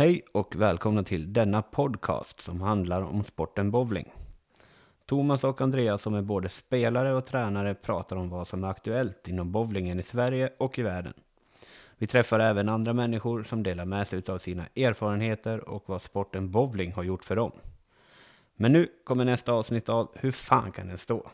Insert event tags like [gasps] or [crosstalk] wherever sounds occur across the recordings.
Hej och välkomna till denna podcast som handlar om sporten bowling. Thomas och Andreas som är både spelare och tränare pratar om vad som är aktuellt inom bowlingen i Sverige och i världen. Vi träffar även andra människor som delar med sig av sina erfarenheter och vad sporten bowling har gjort för dem. Men nu kommer nästa avsnitt av Hur fan kan den stå?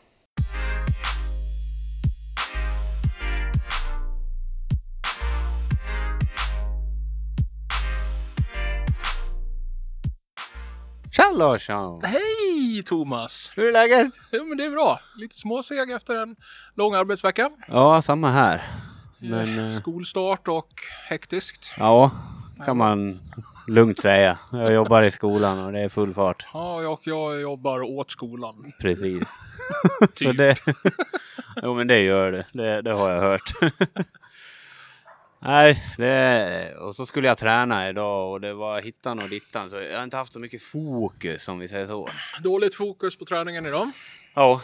Larsson! Hej Thomas! Hur är läget? Jo men det är bra. Lite småseg efter en lång arbetsvecka. Ja, samma här. Men eh, Skolstart och hektiskt. ja, kan man lugnt säga. Jag jobbar i skolan och det är full fart. Ja, och jag jobbar åt skolan. Precis. [laughs] Så Typ. det... Jo men det gör det. Det, det har jag hört. [laughs] Nej, det... och så skulle jag träna idag och det var hittan och dittan. Så jag har inte haft så mycket fokus om vi säger så. Dåligt fokus på träningen idag. Ja,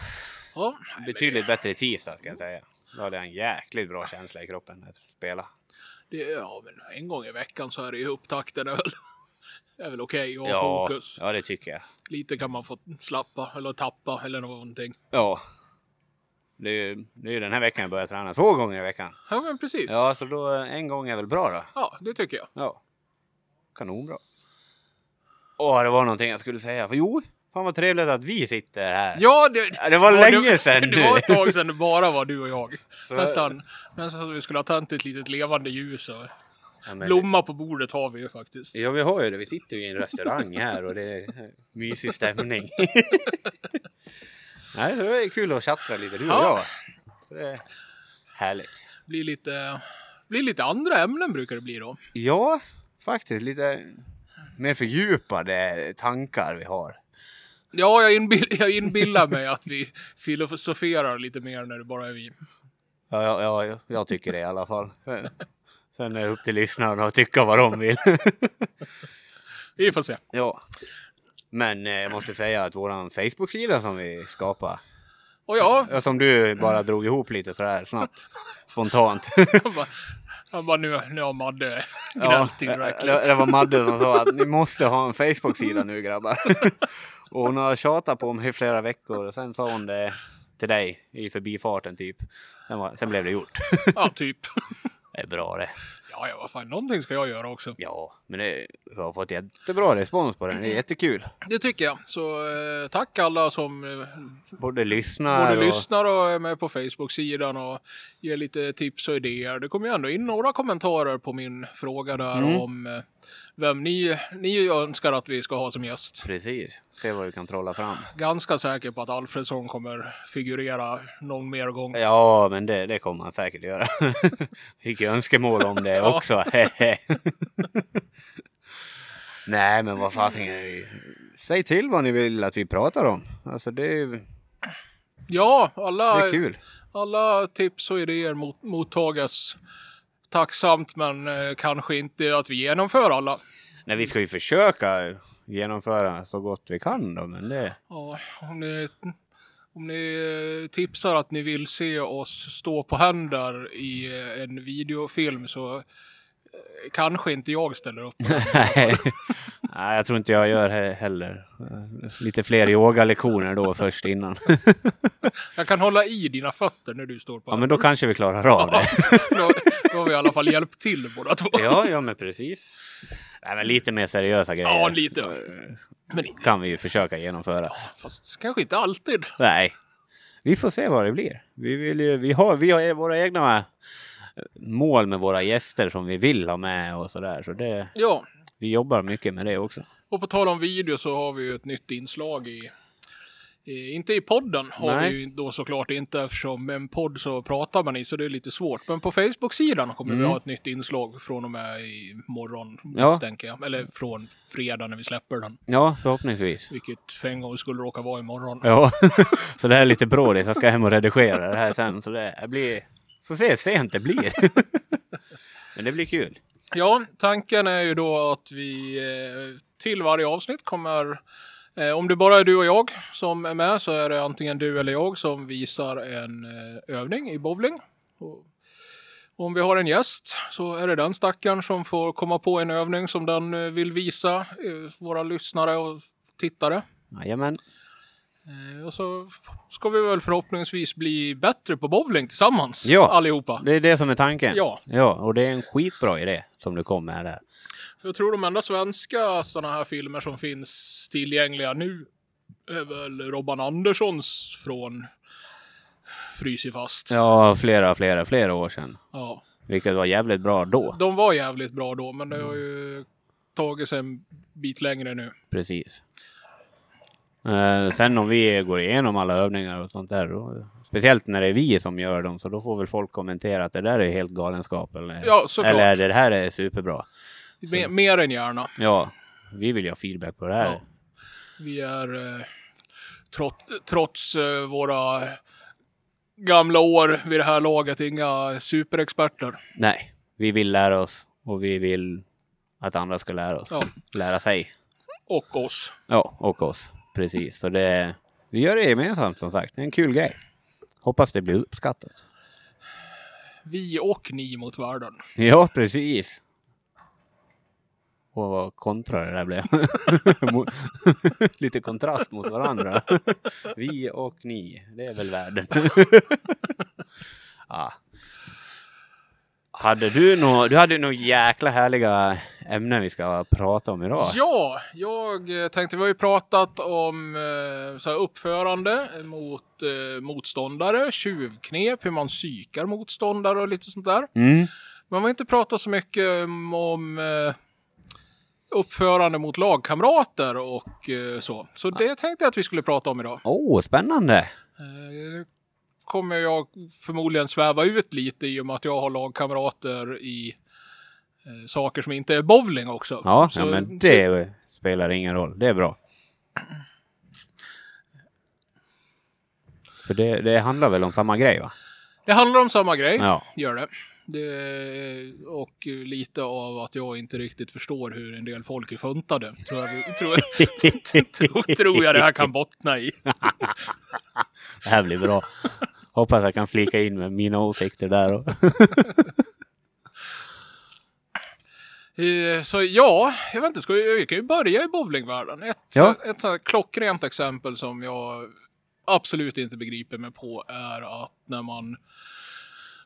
Ja, betydligt bättre i tisdag ska jag säga. Då hade jag en jäkligt bra känsla i kroppen att spela. det, ja, men en gång i veckan så är det ju upptakten är väl, är väl okej att ha Ja, fokus. ja, det tycker jag. Lite kan man få slappa eller tappa eller någonting. Ja. Det är ju det är ju den här veckan jag börjar träna två gånger i veckan. Ja, men precis. Ja, så då en gång är väl bra då. Ja, det tycker jag. Ja. Kanonbra. Åh, det var någonting jag skulle säga. För jo, fan vad trevligt att vi sitter här. Ja, det, det var ja, länge sedan Det var ett tag sedan det bara var du och jag. Så- Nästan, att vi skulle ha tänt ett litet levande ljus och Ja, blomma på bordet har vi ju faktiskt. Ja, vi har ju det. Vi sitter ju i en restaurang här och det är mysig stämning. [laughs] Nej, det är kul att chattra lite, du och Ja. jag. Så det är härligt. Blir lite, blir lite andra ämnen brukar det bli då. Ja, faktiskt lite mer fördjupade tankar vi har. Ja, jag, inbill, jag inbillar mig att vi filosoferar lite mer när det bara är vi. Ja, ja, ja, jag tycker det i alla fall. Sen- Sen är det upp till lyssnarna att tycka vad de vill. Vi får se. Ja. Men eh, jag måste säga att våran Facebook-sida som vi skapade, Och ja, ja, som du bara drog ihop lite sådär snabbt, spontant. [laughs] jag bara, nu, nu har Madde Ja, gnällt det, tillräckligt. det var Madde som sa att ni måste ha en Facebook-sida nu grabbar. [laughs] Och hon har tjatat på mig i flera veckor och sen sa hon det till dig i förbifarten typ. Sen, var, sen blev det gjort. Ja, typ. Det är bra det. Ja, ja, vad fan, någonting ska jag göra också. Ja, men det, vi har fått jättebra respons på den. Det är jättekul. Det tycker jag. Så eh, tack alla som eh, Både lyssnar både och... lyssnar och är med på Facebook-sidan och ger lite tips och idéer. Det kommer ju ändå in några kommentarer på min fråga där Mm. om eh, vem ni, ni önskar att vi ska ha som gäst. Precis. Se vad vi kan trolla fram. Ganska säker på att Alfredsson kommer figurera någon mer gång. Ja, men det, det kommer han säkert göra. [laughs] Fick ju önskemål om det [laughs] också. [laughs] Nej, men vad fasen. Säg till vad ni vill att vi pratar om. Alltså det är, Ja, alla, är kul. alla tips och idéer mot, mottagas tacksamt men eh, kanske inte att vi genomför alla. Nej, vi ska ju försöka genomföra så gott vi kan då, men det... Ja, om ni, om ni eh, tipsar att ni vill se oss stå på händer i eh, en videofilm så kanske inte jag ställer upp. [laughs] Nej, Nej, jag tror inte jag gör he- heller. Lite fler yogalektioner då först innan. [laughs] Jag kan hålla i dina fötter när du står på Ja, men då kanske vi klarar av det. [laughs] då, då har vi i alla fall hjälpt till båda två. Ja, ja men precis. Nej, men lite mer seriösa grejer. Ja, lite. Men Kan vi ju försöka genomföra. fast kanske inte alltid. Nej. Vi får se vad det blir. Vi, vill ju, vi, har, vi har våra egna mål med våra gäster som vi vill ha med och sådär. Så det, Ja, vi jobbar mycket med det också. och på tal om video så har vi ju ett nytt inslag i inte i podden har Nej. vi ju då såklart inte eftersom med en podd så pratar man i så det är lite svårt. Men på Facebook-sidan kommer vi Mm. ha ett nytt inslag från och med i morgon Ja. misstänker jag. Eller från fredag när vi släpper den. Ja, förhoppningsvis. Vilket för en gång skulle råka vara imorgon. Ja, [laughs] så det här är lite brådigt. Jag ska hem och redigera det här sen. Så det blir... Får se hur sent det blir. [laughs] Men det blir kul. Ja, tanken är ju då att vi eh, till varje avsnitt kommer eh, om det bara är du och jag som är med så är det antingen du eller jag som visar en eh, övning i bowling. Och, Om vi har en gäst så är det den stackaren som får komma på en övning som den vill visa våra lyssnare och tittare. Jajamän. Eh, Och så ska vi väl förhoppningsvis bli bättre på bowling tillsammans Ja. allihopa. Det är det som är tanken. Ja. Ja, och det är en skitbra idé som du kom med där. För jag tror de enda svenska sådana här filmer som finns tillgängliga nu är väl Robban Anderssons från Frys fast. Ja, flera, flera, flera år sedan. Ja. Vilket var jävligt bra då. De var jävligt bra då, men det har ju tagit sig en bit längre nu. Precis. Eh, sen om vi går igenom alla övningar och sånt där, då, speciellt när det är vi som gör dem, så då får väl folk kommentera att det där är helt galenskap. Eller, Ja, eller det här är superbra. Me- mer än gärna. Ja, vi vill ju ha feedback på det här. Ja. Vi är eh, trots, trots eh, våra gamla år vid det här laget inga superexperter. Nej, vi vill lära oss och vi vill att andra ska lära oss. Ja. Lära sig. Och oss. Ja, och oss. Precis. Så det, vi gör det gemensamt som sagt. Det är en kul grej. Hoppas det blir uppskattat. Vi och ni mot världen. Ja, precis. Och vad kontra det där blev. [laughs] [laughs] Lite kontrast mot varandra. Vi och ni, det är väl världen. ja. [laughs] Hade du nå, du hade nog jäkla härliga ämnen vi ska prata om idag. Ja, jag eh, tänkte, vi har ju pratat om eh, så här uppförande mot eh, motståndare, tjuvknep, hur man psykar motståndare och lite sånt där. Mm. Men vi har inte pratat så mycket om, om eh, uppförande mot lagkamrater och eh, så. Så det tänkte jag att vi skulle prata om idag. Åh, oh, spännande! Kommer jag förmodligen sväva ut lite i och med att jag har lagkamrater i eh, saker som inte är bowling också. Ja, Så ja men det spelar ingen roll. Det är bra. För det, det handlar väl om samma grej va? Det handlar om samma grej, Ja. gör det. Det. Och lite av att jag inte riktigt förstår hur en del folk är funtade. Tror jag, tror, [laughs] tror, tror jag det här kan bottna i. [laughs] Det här blir bra. Hoppas jag kan flika in med mina åsikter där. [laughs] Eh, Så ja, jag vet inte, ska vi, vi kan ju börja i bowlingvärlden. Ett, Ja. ett sånt här klockrent exempel som jag absolut inte begriper mig på är att när man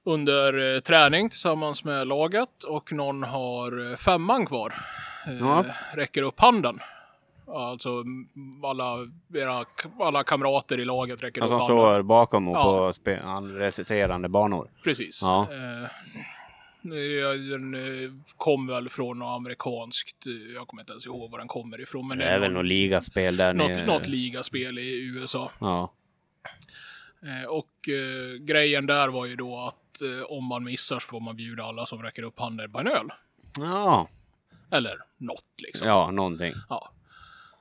under eh, träning tillsammans med laget och någon har eh, femman kvar eh, Ja. räcker upp handen. Alltså alla, era, alla kamrater i laget räcker Som upp handen. står bakom och Ja. på resterande banor. Precis. Ja. Eh, den kom väl från något amerikanskt, jag kommer inte ens ihåg var den kommer ifrån. Men Det är väl något ligaspel där något, nere. något ligaspel i USA. Ja. Eh, och eh, grejen där var ju då att eh, om man missar så får man bjuda alla som räcker upp handen på en öl. Ja. Eller något liksom. ja, någonting. Ja.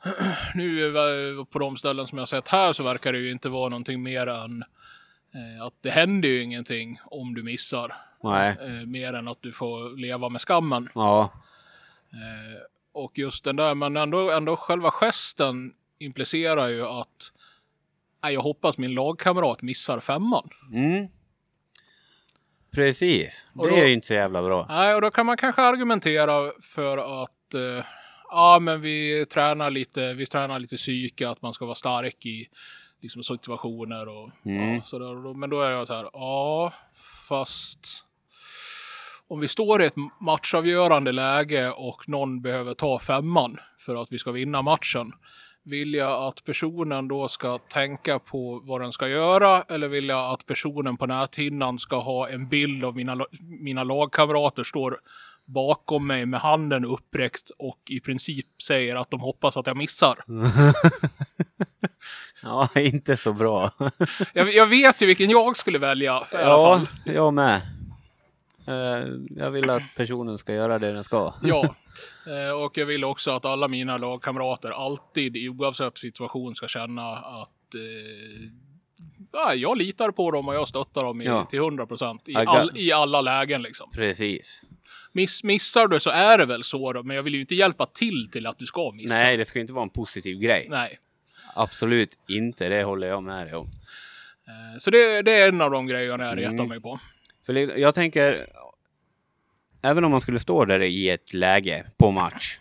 [clears throat] Nu på de ställen som jag sett här så verkar det ju inte vara någonting mer än att det händer ju ingenting om du missar. Nej. Mer än att du får leva med skammen. Ja. Och just den där, men ändå, ändå själva gesten implicerar ju att jag hoppas min lagkamrat missar femman. Mm. Precis. Det då- är ju inte så jävla bra. Nej, och då kan man kanske argumentera för att eh, ja, men vi tränar lite, vi tränar lite psyke, att man ska vara stark i liksom, situationer och Mm. ja, sådär. Men då är jag så här, ja, fast om vi står i ett matchavgörande läge och någon behöver ta femman för att vi ska vinna matchen. Vill jag att personen då ska tänka på vad den ska göra eller vill jag att personen på näthinnan ska ha en bild av mina, mina lagkamrater står bakom mig med handen uppräckt och i princip säger att de hoppas att jag missar. [laughs] Ja, inte så bra. [laughs] Jag, jag vet ju vilken jag skulle välja i alla Ja, fall. jag med. Eh, Jag vill att personen ska göra det den ska. Ja, [laughs] Eh, och jag vill också att alla mina lagkamrater alltid, oavsett situation, ska känna att eh, ja, jag litar på dem och jag stöttar dem i, Ja. till 100 procent i, all, i alla lägen. Liksom. Precis. Miss, missar du så är det väl så, då, men jag vill ju inte hjälpa till till att du ska missa. Nej, det ska inte vara en positiv grej. Nej. Absolut inte, det håller jag med dig om. Så det, det är en av de grejerna jag retar Mm. mig på. För jag tänker, även om man skulle stå där i ett läge på match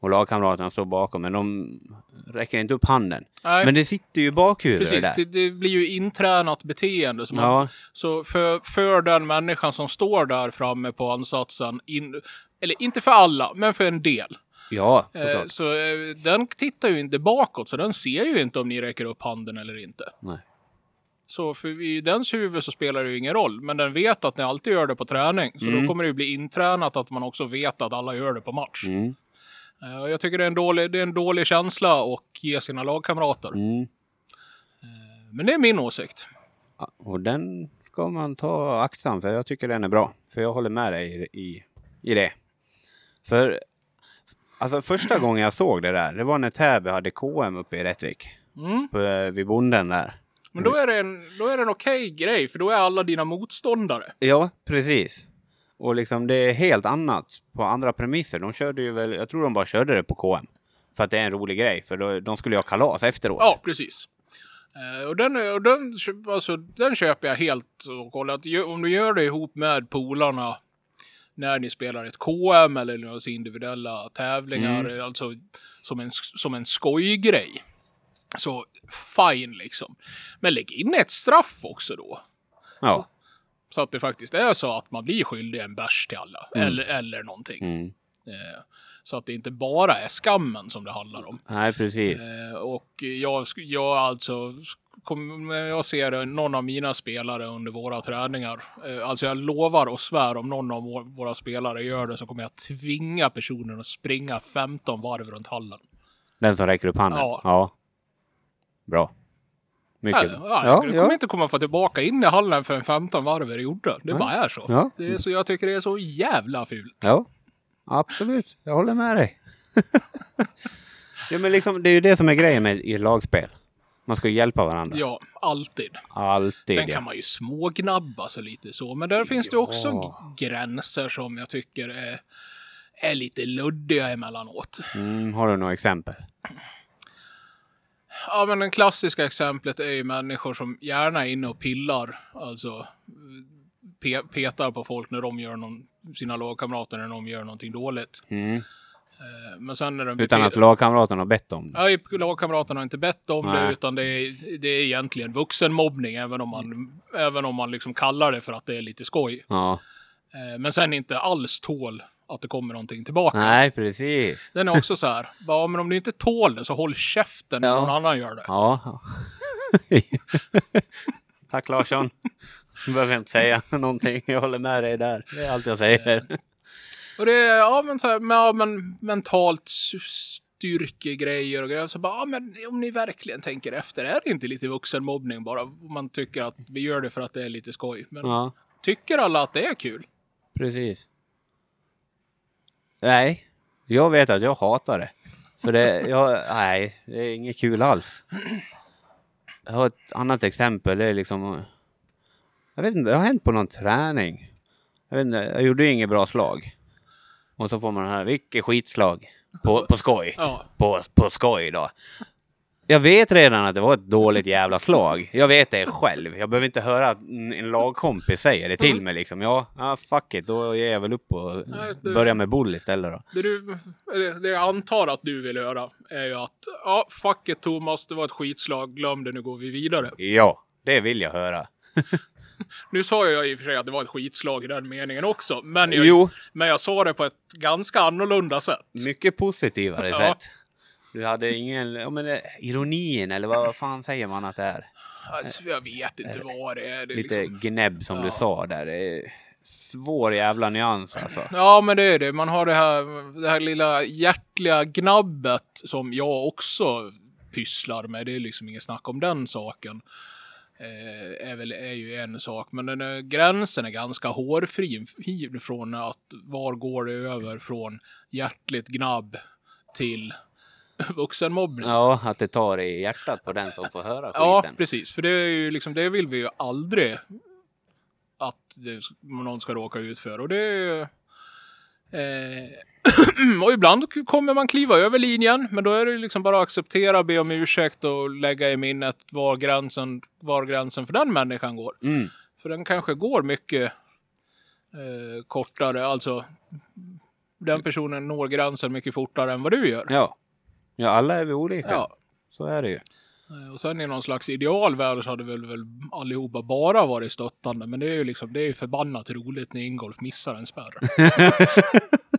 och lagkamraterna står bakom, men de räcker inte upp handen. Nej, Men det sitter ju i bakhuvudet precis. där. Det, det blir ju intränat beteende. Som man, Ja, Så för, för den människan som står där framme på ansatsen, in, eller inte för alla, men för en del. ja, Eh, såklart. så eh, den tittar ju inte bakåt, så den ser ju inte om ni räcker upp handen eller inte. Nej. Så för i dens huvud så spelar det ju ingen roll, men den vet att ni alltid gör det på träning. Så Mm. då kommer det ju bli intränat att man också vet att alla gör det på match. Mm, Eh, jag tycker det är, en dålig, det är en dålig känsla att ge sina lagkamrater. mm. Men det är min åsikt. Ja, Och den ska man ta aktsam för jag tycker den är bra. För jag håller med dig i, i, i det. För alltså första gången jag såg det där, det var när Täby hade KM uppe i Rättvik. Mm. På, eh, vid bonden där. Men då är det en, då är det en okej grej, för då är alla dina motståndare. Ja, precis. Och liksom det är helt annat på andra premisser. De körde ju väl, jag tror de bara körde det på KM. För att det är en rolig grej, för då, de skulle ju ha kalas efteråt. Ja, precis. Eh, och den, och den, alltså, den köper jag helt och. Gö- Om du gör det ihop med polarna när ni spelar ett KM eller några individuella tävlingar, alltså som en, som en skojgrej. Så fine liksom. Men lägg in ett straff också då. Ja. Så att det faktiskt är så att man blir skyldig en bärs till alla. Eller, eller någonting. Mm. Eh, så att det inte bara är skammen som det handlar om. Nej, precis. Eh, och jag, jag alltså, jag ser någon av mina spelare under våra träningar, eh, alltså jag lovar och svär om någon av vår, våra spelare gör det så kommer jag tvinga personen att springa 15 varv runt hallen. Den som räcker upp handen? Ja. Bra. Mycket Ja, bra. ja, Ja, du kommer ja. inte komma få tillbaka in i hallen för en 15 varv är gjorde. Det Nej. bara är så. Ja. Det är så. Jag tycker det är så jävla fult. ja, absolut. Jag håller med dig. [laughs] ja, men liksom, det är ju det som är grejen med i lagspel. Man ska hjälpa varandra. Ja, alltid. Alltid. Sen ja. kan man ju smågnabba sig lite så, men där finns det också Ja. gränser som jag tycker är, är lite luddiga emellanåt. Mm, har du några exempel? Ja, men det klassiska exemplet är ju människor som gärna är inne och pillar, alltså pe petar på folk när de gör någon, sina lagkamrater när de gör någonting dåligt. Mm. Eh, Men sen när de Utan att lagkamraterna har bett om det? Ja, lagkamraterna har inte bett om det, Nej. utan det är, det är egentligen vuxenmobbning, även om man, även om man liksom kallar det för att det är lite skoj. Ja. Eh, Men sen inte alls tål att det kommer någonting tillbaka. Nej, precis. Den är också så här, bara, men om du inte tål det så håll käften när Ja. någon annan gör det. Ja. [laughs] Tack Larsson. Du behöver inte säga [laughs] någonting. Jag håller med dig där. Det är allt jag säger. Och det är, ja men så här, men, ja, men mentalt styrkegrejer och grejer. Så bara, ja men om ni verkligen tänker efter, är det inte lite vuxenmobbning bara? Om man tycker att vi gör det för att det är lite skoj. Men Ja, tycker alla att det är kul? precis. Nej, jag vet att jag hatar det. För det, jag, nej, det är inget kul alls. Jag har ett annat exempel. Det är liksom... Jag vet inte, det har hänt på någon träning. Jag vet inte, jag gjorde inget bra slag. Och så får man den här, vilket skitslag. På, på skoj. Ja. på, på skoj då. Jag vet redan att det var ett dåligt jävla slag. Jag vet det själv. Jag behöver inte höra att en lagkompis säger det till mig liksom. Ja, ja fuck it, då ger jag väl upp och Nej, det- börjar med boll istället då. Det, du, det jag antar att du vill höra är ju att, ja, fuck it Thomas, det var ett skitslag, glöm det, nu går vi vidare. Ja, det vill jag höra. Nu sa jag i och för sig att det var ett skitslag i den meningen också, men jag, Jo, men jag sa det på ett ganska annorlunda sätt. mycket positivare [laughs] Ja. sätt. Du hade ingen, ja men eh, ironin eller vad fan säger man att det är? Alltså, jag vet inte vad det är. Det är Lite liksom, gnäbb som du Ja. sa där. Det är svår jävla nyans alltså. ja, men det är det. Man har det här, det här lilla hjärtliga gnabbet som jag också pysslar med. Det är liksom inget snack om den saken. Eh, är, väl, är ju en sak, men den är, gränsen är ganska hårfri från att var går det över från hjärtligt gnabb till [laughs] vuxenmobbning. Ja, att det tar i hjärtat på den som får höra Ja, skiten. precis. För det är ju liksom, det vill vi ju aldrig att det, någon ska råka ut för. Och det är ju, eh, [clears throat] Och ibland kommer man kliva över linjen, men då är det liksom bara att acceptera, be om ursäkt och lägga i minnet var gränsen, var gränsen för den människan går. Mm. För den kanske går mycket eh, kortare, alltså den personen når gränsen mycket fortare än vad du gör. Ja. Ja, alla är vi olika. Ja. Så är det ju. Eh, Och sen i någon slags idealvärld så hade väl, väl allihopa bara varit stöttande. Men det är ju liksom, det är ju förbannat roligt när Ingolf missar en spärr. [laughs]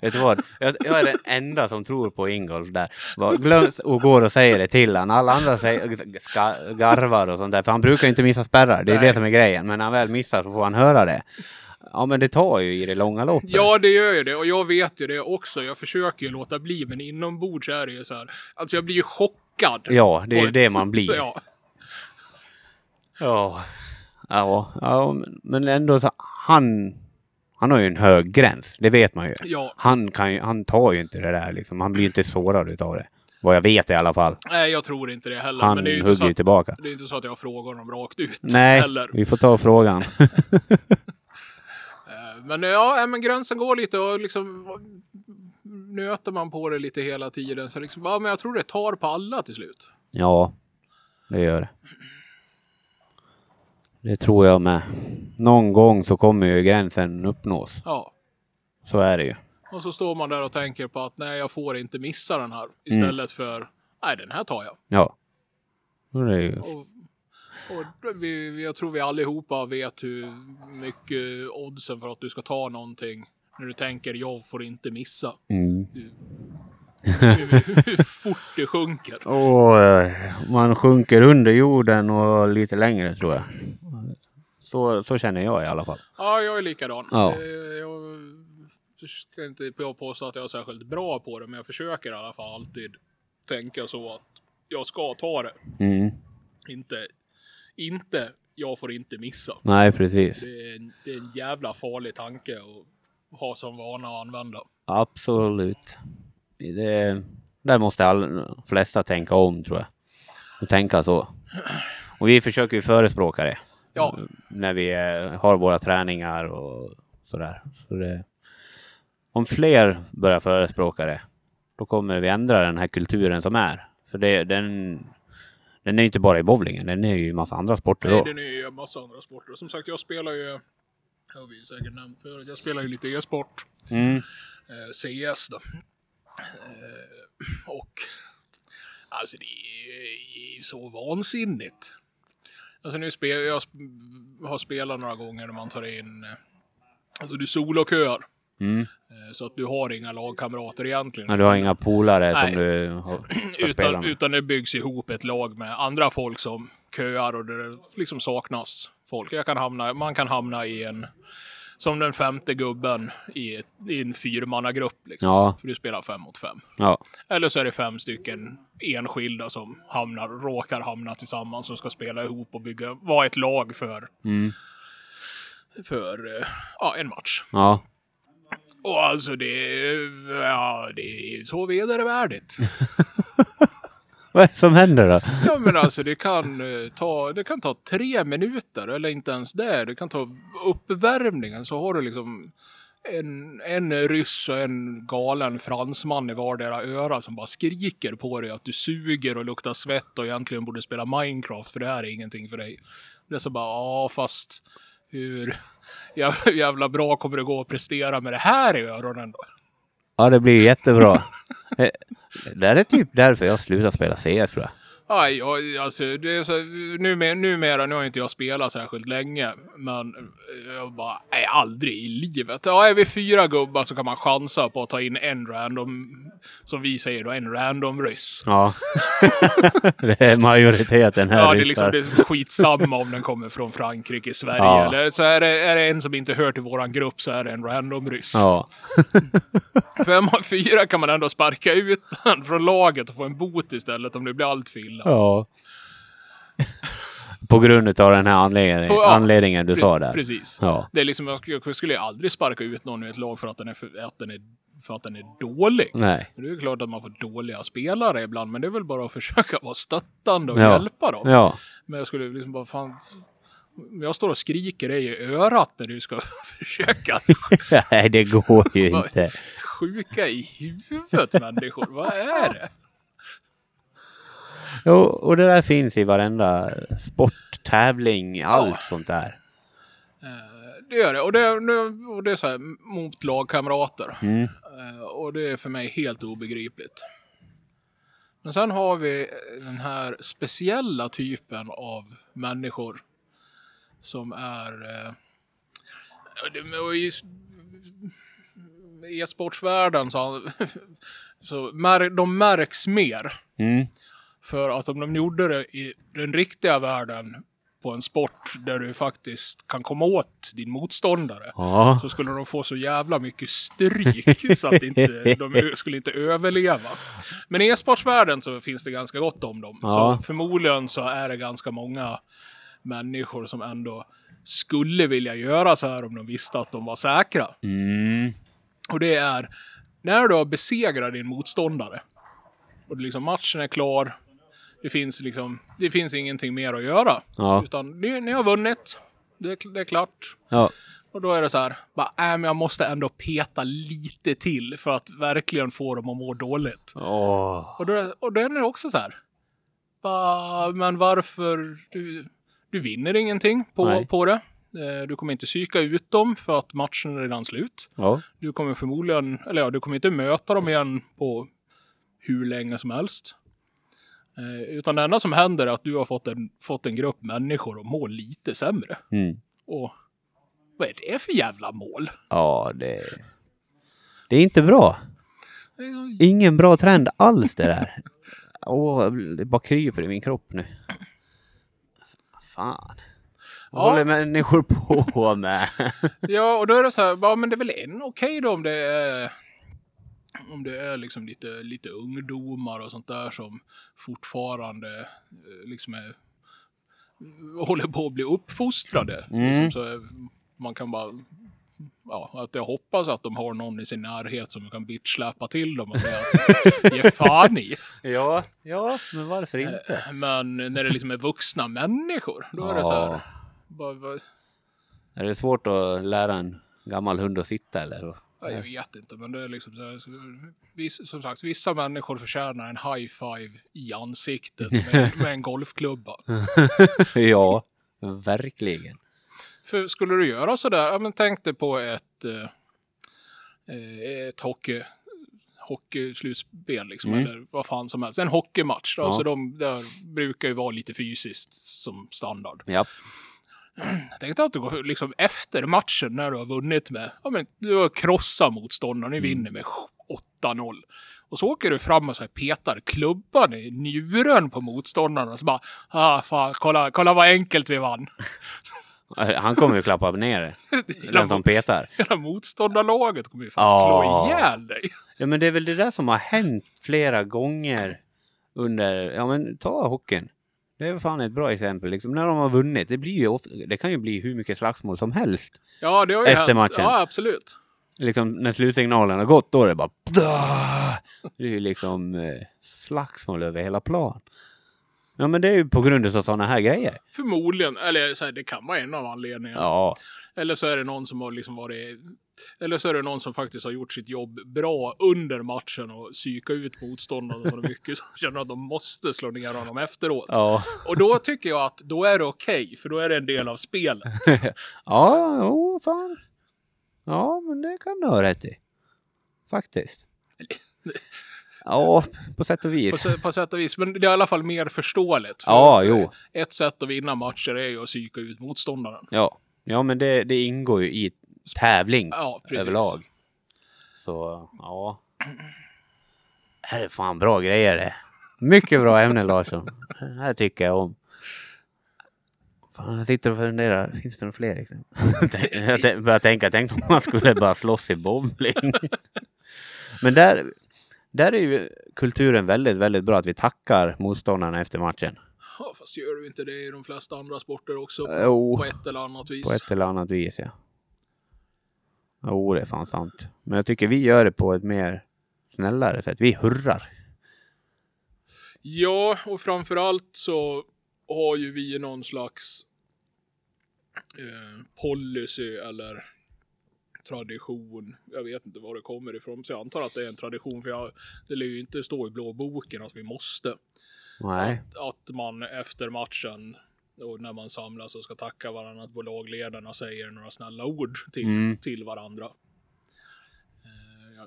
Vet du vad? Jag, jag är den enda som tror på Ingolf där. Glöm, och går och säger det till han. Alla andra säger, ska, garvar och sånt där. För han brukar inte missa spärrar. Det är Nej. det som är grejen. Men när han väl missar så får han höra det. Ja men det tar ju i det långa loppet. Ja, det gör ju det. Och jag vet ju det också. Jag försöker ju låta bli, men inombords är det ju så här. Alltså jag blir ju chockad. Ja, det är ju det man blir. Ja. Ja. Ja, ja men ändå så, han, han har ju en hög gräns. Det vet man ju. ja. Han, kan ju, han tar ju inte det där liksom. Han blir ju inte sårad utav det. Vad jag vet i alla fall. Nej, jag tror inte det heller. Han men det är ju hugger ju tillbaka. det är inte så att jag frågar honom rakt ut. Nej, Heller. vi får ta frågan. [laughs] Eh, Men ja, eh, men gränsen går lite och liksom nöter man på det lite hela tiden. Så liksom, ja, men jag tror det tar på alla till slut. Ja, det gör det. Det tror jag med. Någon gång så kommer ju gränsen uppnås. Ja. Så är det ju. Och så står man där och tänker på att nej, jag får inte missa den här. Mm. Istället för, nej, den här tar jag. Ja. Och. Och, vi, jag tror vi allihopa vet hur mycket oddsen för att du ska ta någonting. När du tänker, jag får inte missa. Mm. Hur, hur fort det sjunker. Och man sjunker under jorden och lite längre tror jag. Så, så känner jag i alla fall. Ja, jag är likadan. Ja. Eh, Jag ska inte påstå att jag är särskilt bra på det, men jag försöker i alla fall alltid tänka så att jag ska ta det. Mm. Inte, inte, jag får inte missa. Nej, precis. Det är, en, det är en jävla farlig tanke att ha som vana att använda. Absolut. Det, där måste alla flesta tänka om tror jag. Och tänka så. Och vi försöker ju förespråka det. Ja, när vi eh, har våra träningar och sådär. Så det, om fler börjar förespråka det, då kommer vi ändra den här kulturen som är. För det, den, den är inte bara i bowlingen, den är ju i massa andra sporter nej, då. den är ju en massa andra sporter. Som sagt, jag spelar ju, jag har vi säkert nämnt förut, jag spelar ju lite e-sport. Mm. eh, CS då. Eh, och alltså det är ju så vansinnigt. Alltså nu spelar jag har spelat några gånger när man tar in, eh, alltså du soloköar. Mm. Eh, så att du har inga lagkamrater egentligen. Men du har inga polare Nej. som du har, [clears throat] utan, utan det byggs ihop ett lag med andra folk som köar och det liksom saknas folk. Jag kan hamna, man kan hamna i en, som den femte gubben i, ett, i en fyrmannagrupp. Liksom. Ja, För du spelar fem mot fem. ja, Eller så är det fem stycken enskilda som hamnar, råkar hamna tillsammans och ska spela ihop och bygga, vara ett lag för, mm. för eh, ja, en match. ja. Och alltså det, ja, det är så vedervärdigt. [laughs] Vad är det som händer då? Ja men alltså det kan, eh, ta, det kan ta tre minuter eller inte ens det. Det kan ta uppvärmningen så har du liksom en, en ryss och en galen fransman i vardera öra som bara skriker på dig att du suger och luktar svett och egentligen borde spela Minecraft för det här är ingenting för dig. Det är så bara, ja fast hur [laughs] jävla bra kommer det gå att prestera med det här i öronen då? Ja, det blir jättebra. [laughs] Eh, det är typ därför jag slutar spela CS tror jag. Aj, jag, alltså, det är så, numer, numera, nu har inte jag spelat särskilt länge, men jag bara, nej, aldrig i livet. Ja, är vi fyra gubbar så kan man chansa på att ta in en random, som vi säger då, en random ryss. Ja. [laughs] det är majoriteten här Ja, det är liksom det är skitsamma om den kommer från Frankrike, Sverige, Ja. eller så är det, är det en som inte hör till våran grupp så är det en random ryss. Ja. [laughs] Fem av fyra kan man ändå sparka ut den från laget och få en bot istället om det blir allt för illa. Ja. På grund av den här anledningen, På- ja, anledningen du sa där. Precis. Ja. Det är liksom, jag skulle- jag skulle ju aldrig sparka ut någon i ett lag för att den är, för, att den är, för att den är dålig. Nej. Det är klart att man får dåliga spelare ibland, men det är väl bara att [laughs] försöka vara stöttande och Ja. hjälpa dem. Ja. Men jag skulle liksom bara, fan... Jag står och skriker dig i örat när du ska [laughs] försöka [laughs] Nej, det går ju inte. sjuka i huvudet människor. Vad är det? Jo, och det där finns i varenda sport, tävling, allt sånt där. Eh, det gör det. Och det, och det är så här mot lagkamrater. Mm. Eh, och det är för mig helt obegripligt. Men sen har vi den här speciella typen av människor som är... Eh, ja, i e-sportsvärlden så, [laughs] så mär, de märks mer. Mm. För att om de gjorde det i den riktiga världen på en sport där du faktiskt kan komma åt din motståndare Ja. så skulle de få så jävla mycket stryk [laughs] så att inte, de skulle inte överleva. Men i e-sportsvärlden så finns det ganska gott om dem. Ja. Så förmodligen så är det ganska många människor som ändå skulle vilja göra så här om de visste att de var säkra. Mm. Och det är när du har besegrat din motståndare och liksom matchen är klar. Det finns liksom, det finns ingenting mer att göra. Ja. Utan ni, ni har vunnit. Det, är- det är klart. Ja. Och då är det så här, bara, äh, men jag måste ändå peta lite till för att verkligen få dem att må dåligt. Åh. Och då, är- och då är det också så här, bara, men varför, du, du vinner ingenting på, Nej. på det. Eh, Du kommer inte psyka ut dem för att matchen är redan slut. Ja. Du kommer förmodligen, eller ja, du kommer inte möta dem igen på hur länge som helst. Eh, utan det enda som händer är att du har fått en, fått en grupp människor att må lite sämre. Mm. Och vad är det för jävla mål? Ja, det... Det är inte bra. Ingen bra trend alls det där. [laughs] Åh, det bara kryper i min kropp nu. Fan. Vad Ja. håller människor på med? [laughs] Ja, och då är det så här, ja men det är väl en okej då om det är om det är liksom lite, lite ungdomar och sånt där som fortfarande eh, liksom är, håller på att bli uppfostrade. Mm. Liksom, så man kan bara, ja, att jag hoppas att de har någon i sin närhet som kan bitchsläpa till dem och säga [laughs] ge fan i. Ja, ja, men varför inte? Men när det liksom är vuxna människor, då är det så Ja. här, bara, vad- Är det svårt att lära en gammal hund att sitta eller? Ja, jag vet inte, men det är liksom som sagt, vissa människor förtjänar en high five i ansiktet med, [laughs] med en golfklubba. [laughs] ja, verkligen. För skulle du göra sådär, ja men tänk dig på ett, eh, eh, ett hockey, hockeyslutspel liksom, Mm. eller vad fan som helst. En hockeymatch, Ja. alltså de där brukar ju vara lite fysiskt som standard. Ja. Jag tänkte att du går liksom efter matchen när du har vunnit med, ja men du har krossat motståndaren, ni vinner med 8-0. Och så åker du fram och så här petar klubban i njuren på motståndaren och så bara, ah fan, kolla, kolla vad enkelt vi vann. [laughs] Han kommer ju klappa ner [laughs] Den som petar. hela motståndarlaget kommer ju fan Ja. slå ihjäl dig. Ja men det är väl det där som har hänt flera gånger under, ja men ta hockeyn. Det är fan ett bra exempel liksom. När de har vunnit, det blir ju ofta, det kan ju bli hur mycket slagsmål som helst. Ja, det har ju Efter hänt. matchen. Ja, absolut. Liksom när slutsignalen har gått, då är det bara Det är ju liksom eh, slagsmål över hela plan. Ja men det är ju på grund av sådana här grejer. Förmodligen, eller så här, det kan vara en av anledningarna. Ja. Eller så är det någon som har liksom varit... Eller så är det någon som faktiskt har gjort sitt jobb bra under matchen och psyka ut motståndarna så mycket så de känner att de måste slå ner honom efteråt. Ja. Och då tycker jag att då är det okej, för då är det en del av spelet. [laughs] Ja, jo fan. Ja, men det kan du ha rätt i. Faktiskt. [laughs] Ja, på sätt och På, vis. sä- på sätt och vis. Men det är i alla fall mer förståeligt. För Ja, jo. Ett sätt att vinna matcher är ju att psyka ut motståndaren. Ja, ja men det, det ingår ju i tävling Ja, överlag. Så, ja. Det här är fan bra grejer det. Mycket bra ämne Larsson. Det här tycker jag om. Fan, jag sitter och funderar, finns det några fler exempel? [laughs] jag börjar tänka, tänk om man skulle bara slåss i bowling. Men där, där är ju kulturen väldigt, väldigt bra att vi tackar motståndarna efter matchen. Ja, fast gör du inte det i de flesta andra sporter också? Jo. På ett eller annat vis. På ett eller annat vis, ja. Jo, det är fan sant. Men jag tycker vi gör det på ett mer snällare sätt. Vi hurrar. Ja, och framförallt så har ju vi någon slags eh, policy eller tradition. Jag vet inte var det kommer ifrån, så jag antar att det är en tradition. För jag, det lär ju inte stå i blå boken att vi måste. Nej. Att, att man efter matchen och när man samlas och ska tacka varandra, att bolagledarna säger några snälla ord till, Mm. till varandra. Eh, ja,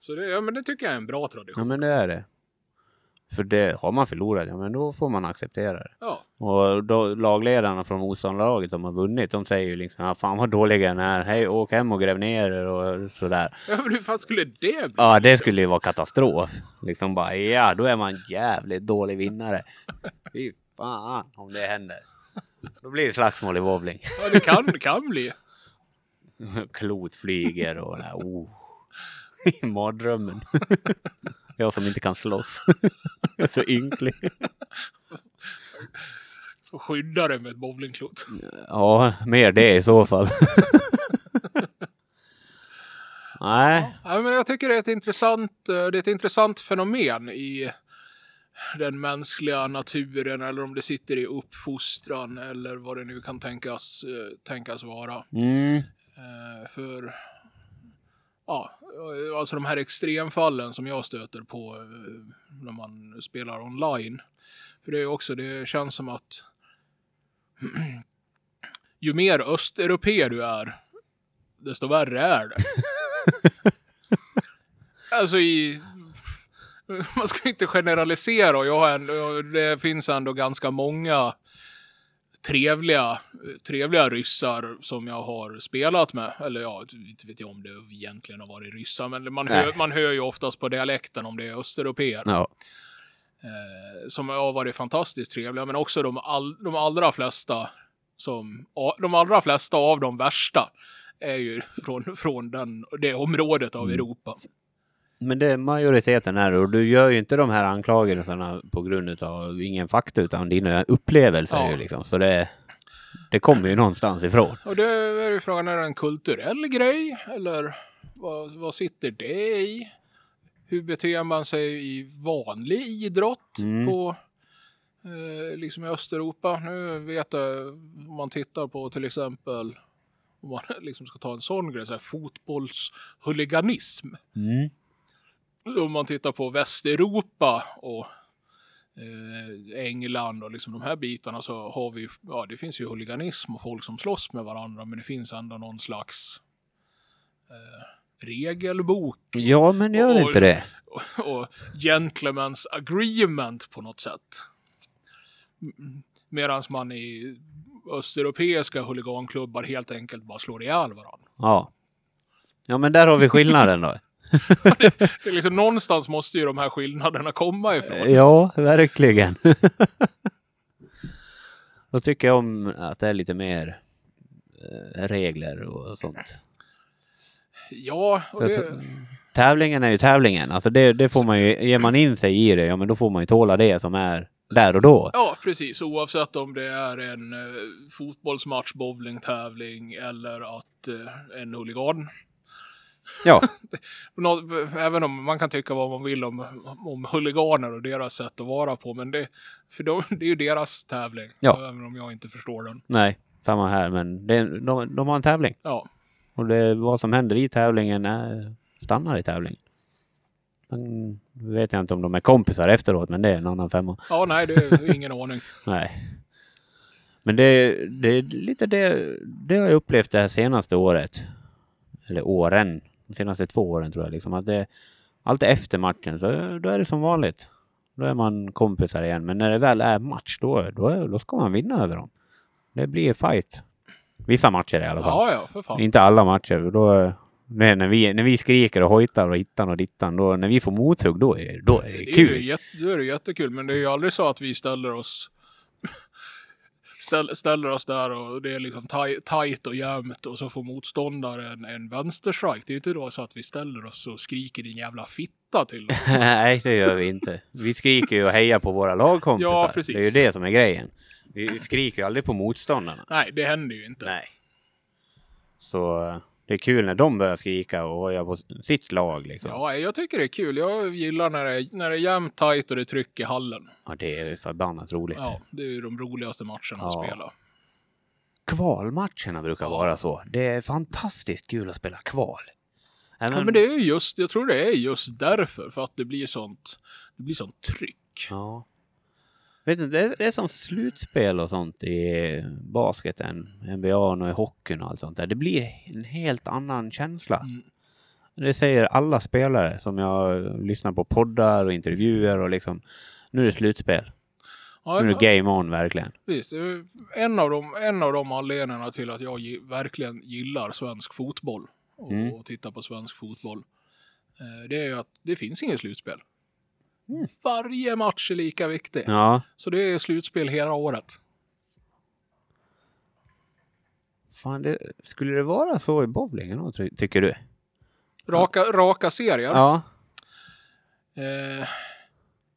Så det, ja, men det tycker jag är en bra Ja tradition. men det är det. För det har man förlorat, ja men då får man acceptera det. Ja, Och då, lagledarna från motståndarlaget som har vunnit, de säger ju liksom ja, fan vad dåliga ni är, hej åk hem och gräv ner er och sådär. ja men hur fan skulle det bli? Ja det skulle ju vara katastrof. Liksom bara ja, då är man jävligt dålig vinnare. [laughs] Fan om det händer. Då blir det slagsmål i bowling. Ja, det kan, det kan bli. Klot flyger och där, oh. I mardrömmen. Jag som inte kan slåss. Jag är så ynklig. Får skydda det med ett bowlingklot. Ja, mer det i så fall. Nej, Ja, men jag tycker det är ett intressant, eh, det är ett intressant fenomen i den mänskliga naturen eller om det sitter i uppfostran eller vad det nu kan tänkas, eh, tänkas vara. mm, Eh, för ja, eh, alltså de här extremfallen som jag stöter på när man spelar online. För det är också, det känns som att [clears throat] ju mer östeuropeer du är, desto värre är det. [laughs] alltså i... [laughs] Man ska inte generalisera och jag har en, och det finns ändå ganska många trevliga, trevliga ryssar som jag har spelat med. Eller ja, inte vet jag om det egentligen har varit ryssar, men man hör, man hör ju oftast på dialekten om det är östeuropeer. ja. Eh, som har varit fantastiskt trevliga, men också de, all, de allra flesta som, de allra flesta av de värsta är ju [laughs] från, från den, det området av Mm. Europa. Men det är majoriteten är det och du gör ju inte de här anklagelserna på grund av ingen fakta utan dina upplevelser Ja. ju liksom. Så det, det kommer ju någonstans ifrån. Och det är ju frågan, är det en kulturell grej? Eller vad, vad sitter det i? Hur beter man sig i vanlig idrott Mm. på eh, liksom i Östeuropa? Nu vet jag, om man tittar på till exempel om man [laughs] liksom ska ta en sån grej, så här fotbollshuliganism. Mm. Om man tittar på Västeuropa och eh, England och liksom de här bitarna så har vi, ja det finns ju huliganism och folk som slåss med varandra men det finns ändå någon slags eh, regelbok Ja, men gör Och- inte det. och, och gentleman's agreement på något sätt. Medan man i östeuropeiska huliganklubbar helt enkelt bara slår ihjäl varandra. Ja. Ja, men där har vi skillnaden då. [laughs] [laughs] Det är liksom, någonstans måste ju de här skillnaderna komma ifrån. Ja, verkligen. [laughs] Då tycker jag om att det är lite mer eh, regler och sånt. Ja, och det, Tävlingen är ju tävlingen. Alltså det, det får man ju, ger man in sig i det, ja men då får man ju tåla det som är där och då. Ja, precis. Oavsett om det är en eh, fotbollsmatch, bowlingtävling eller att eh, en huligan. Ja, [laughs] även om man kan tycka vad man vill om, om huliganer och deras sätt att vara på, men det, för de, det är ju deras tävling. Ja. Även om jag inte förstår den. nej, samma här, men det, de, de har en tävling. Ja, Och det, vad som händer i tävlingen är, stannar i tävlingen. Sen vet jag inte om de är kompisar efteråt, men det är en annan femma. ja nej, det är ingen aning. [laughs] Nej. Men det, det är lite det, det har jag upplevt det här senaste året. Eller åren. De senaste två åren tror jag. Liksom, att det, allt efter matchen så då är det som vanligt. Då är man kompisar igen. Men när det väl är match då, då, då ska man vinna över dem. Det blir fight. Vissa matcher i alla fall. Ja, ja, för fan. Inte alla matcher. Då, när, när, vi, när vi skriker och hojtar och hittan och dittan. Då, när vi får mothugg då är, då är det Det är ju kul. då är det jättekul, men det är ju aldrig så att vi ställer oss ställ, ställer oss där och det är liksom taj, tajt och jämnt och så får motståndaren en vänsterstrike. Det är ju inte då så att vi ställer oss och skriker din jävla fitta till dem. [laughs] Nej, det gör vi inte. Vi skriker ju och hejar på våra lagkompisar. Ja, precis. Det är ju det som är grejen. Vi skriker ju aldrig på motståndarna. Nej, det händer ju inte. Nej. Så eh, det är kul när de börjar skrika och hoja på sitt lag liksom. Ja. Ja, jag tycker det är kul. Jag gillar när det är, när det är jämnt, tajt och det är tryck i hallen. det är förbannat roligt. Ja, det är ju de roligaste matcherna att Ja. spela. Kvalmatcherna brukar vara så. Det är fantastiskt kul att spela kval. Även... Ja, men det är ju just, jag tror det är just därför, för att det blir sånt, det blir sånt tryck. Ja. Vet inte, det, är, som slutspel och sånt i basketen, NBA och i hockeyn och allt sånt där. Det blir en helt annan känsla. Mm. Det säger alla spelare som jag lyssnar på poddar och intervjuer och liksom, nu är det slutspel. Ja, Nu är det game on verkligen. Visst, en av, de, en av de anledningarna till att jag verkligen gillar svensk fotboll och, Mm. tittar på svensk fotboll. Eh, det är ju att det finns inget slutspel. Mm. Varje match är lika viktig. Ja, Så det är slutspel hela året. fan det, skulle det vara så i bowlingen då, ty- tycker du? Raka, raka serier. Ja. Eh,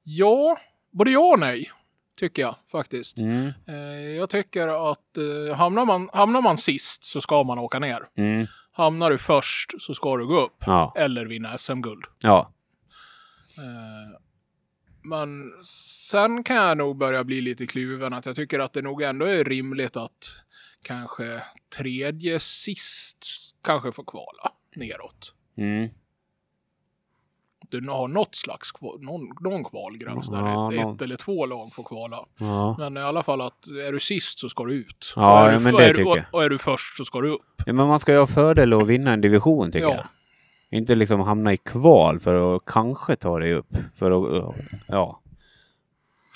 ja, både ja och nej. Tycker jag faktiskt. Mm. Eh, jag tycker att eh, hamnar, man, hamnar man sist så ska man åka ner. Mm. Hamnar du först så ska du gå upp. Ja. Eller vinna SM-guld. Ja. Men sen kan jag nog börja bli lite kluven att jag tycker att det nog ändå är rimligt att kanske tredje sist kanske får kvala neråt. Mm. Du har något slags kval, någon, någon kvalgräns där. Ja, ett, någon. eller två lag får kvala. Ja. Men i alla fall att är du sist så ska du ut. Ja, och är du, men och det är, tycker och, jag. och är du först så ska du upp. ja. Men man ska ju ha fördel att vinna en division tycker Ja. jag. Inte liksom hamna i kval för att kanske ta dig upp. För att, ja.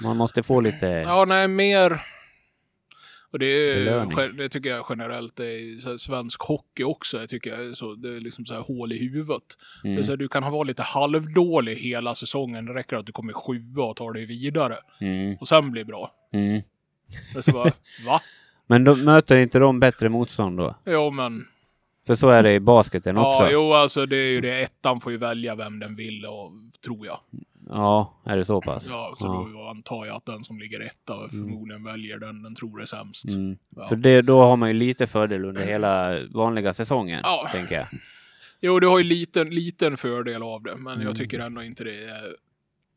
Man måste få lite... Ja, nej, mer... Och det, är, det tycker jag generellt är i svensk hockey också. Jag tycker jag så, det är liksom så här hål i huvudet. Det är Mm. så här, du kan ha varit lite halvdålig hela säsongen. Det räcker att du kommer sjua och tar dig vidare. Mm. Och sen blir bra. Mm. Det är så bara, [laughs] va? Men då möter inte de bättre motstånd då? Jo, men... För så är det i basketen också. Ja, jo, alltså det är ju det. Ettan får ju välja vem den vill, och, tror jag. Ja, är det så pass? Ja, så Ja. då antar jag att den som ligger etta förmodligen väljer den den tror är sämst. Mm. Ja. För det, då har man ju lite fördel under hela vanliga säsongen, Ja. tänker jag. Jo, du har ju liten, liten fördel av det, men Mm. jag tycker ändå inte det är...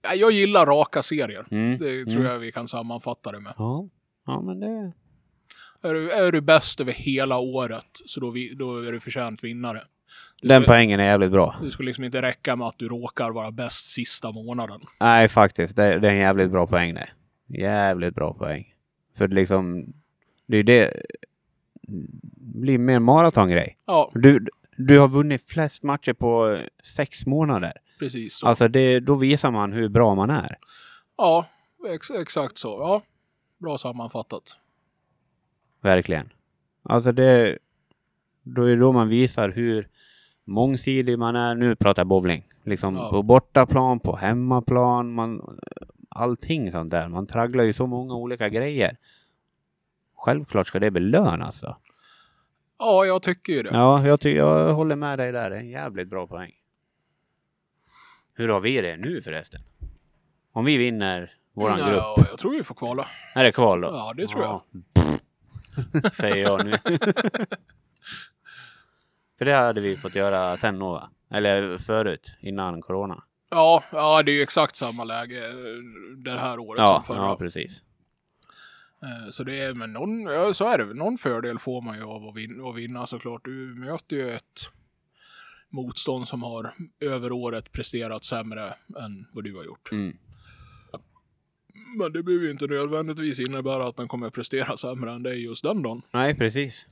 Ja, Jag gillar raka serier. Mm. Det tror Mm. jag vi kan sammanfatta det med. Ja. ja, men det... Är du, är du bäst över hela året, så då, vi, då är du förtjänt vinnare. Det Den ska, poängen är jävligt bra. det skulle liksom inte räcka med att du råkar vara bäst sista månaden. Nej, faktiskt. Det, det är en jävligt bra poäng det. Jävligt bra poäng. För liksom, det är det blir mer maratongrej. Ja, Du, du har vunnit flest matcher på sex månader. precis så. Alltså det, då visar man hur bra man är. Ja, ex, exakt så. Ja, bra sammanfattat. Verkligen. Alltså det... Då är det då man visar hur mångsidig man är. Nu pratar jag bowling. Liksom Ja. på bortaplan, på hemmaplan, man... Allting sånt där. Man tragglar ju så många olika grejer. Självklart ska det belönas. Alltså. Ja, jag tycker ju det. Ja, jag, ty- jag håller med dig där. Det är en jävligt bra poäng. Hur har vi det nu förresten? Om vi vinner våran grupp. Ja, jag tror vi får kvala. Är det kval då? Ja, det tror jag. jag. [laughs] Säger jag nu. För det hade vi fått göra sen då va? Eller förut, innan corona. Ja, ja, det är ju exakt samma läge eh, det här året Ja, som förra. ja precis. Eh, Så det är, men någon, ja, så är det. Någon fördel får man ju av att vinna, att vinna såklart. Du möter ju ett motstånd som har över året presterat sämre än vad du har gjort. Mm. Men det behöver ju inte nödvändigtvis innebära att den kommer prestera sämre än dig just den dagen. Nej, precis.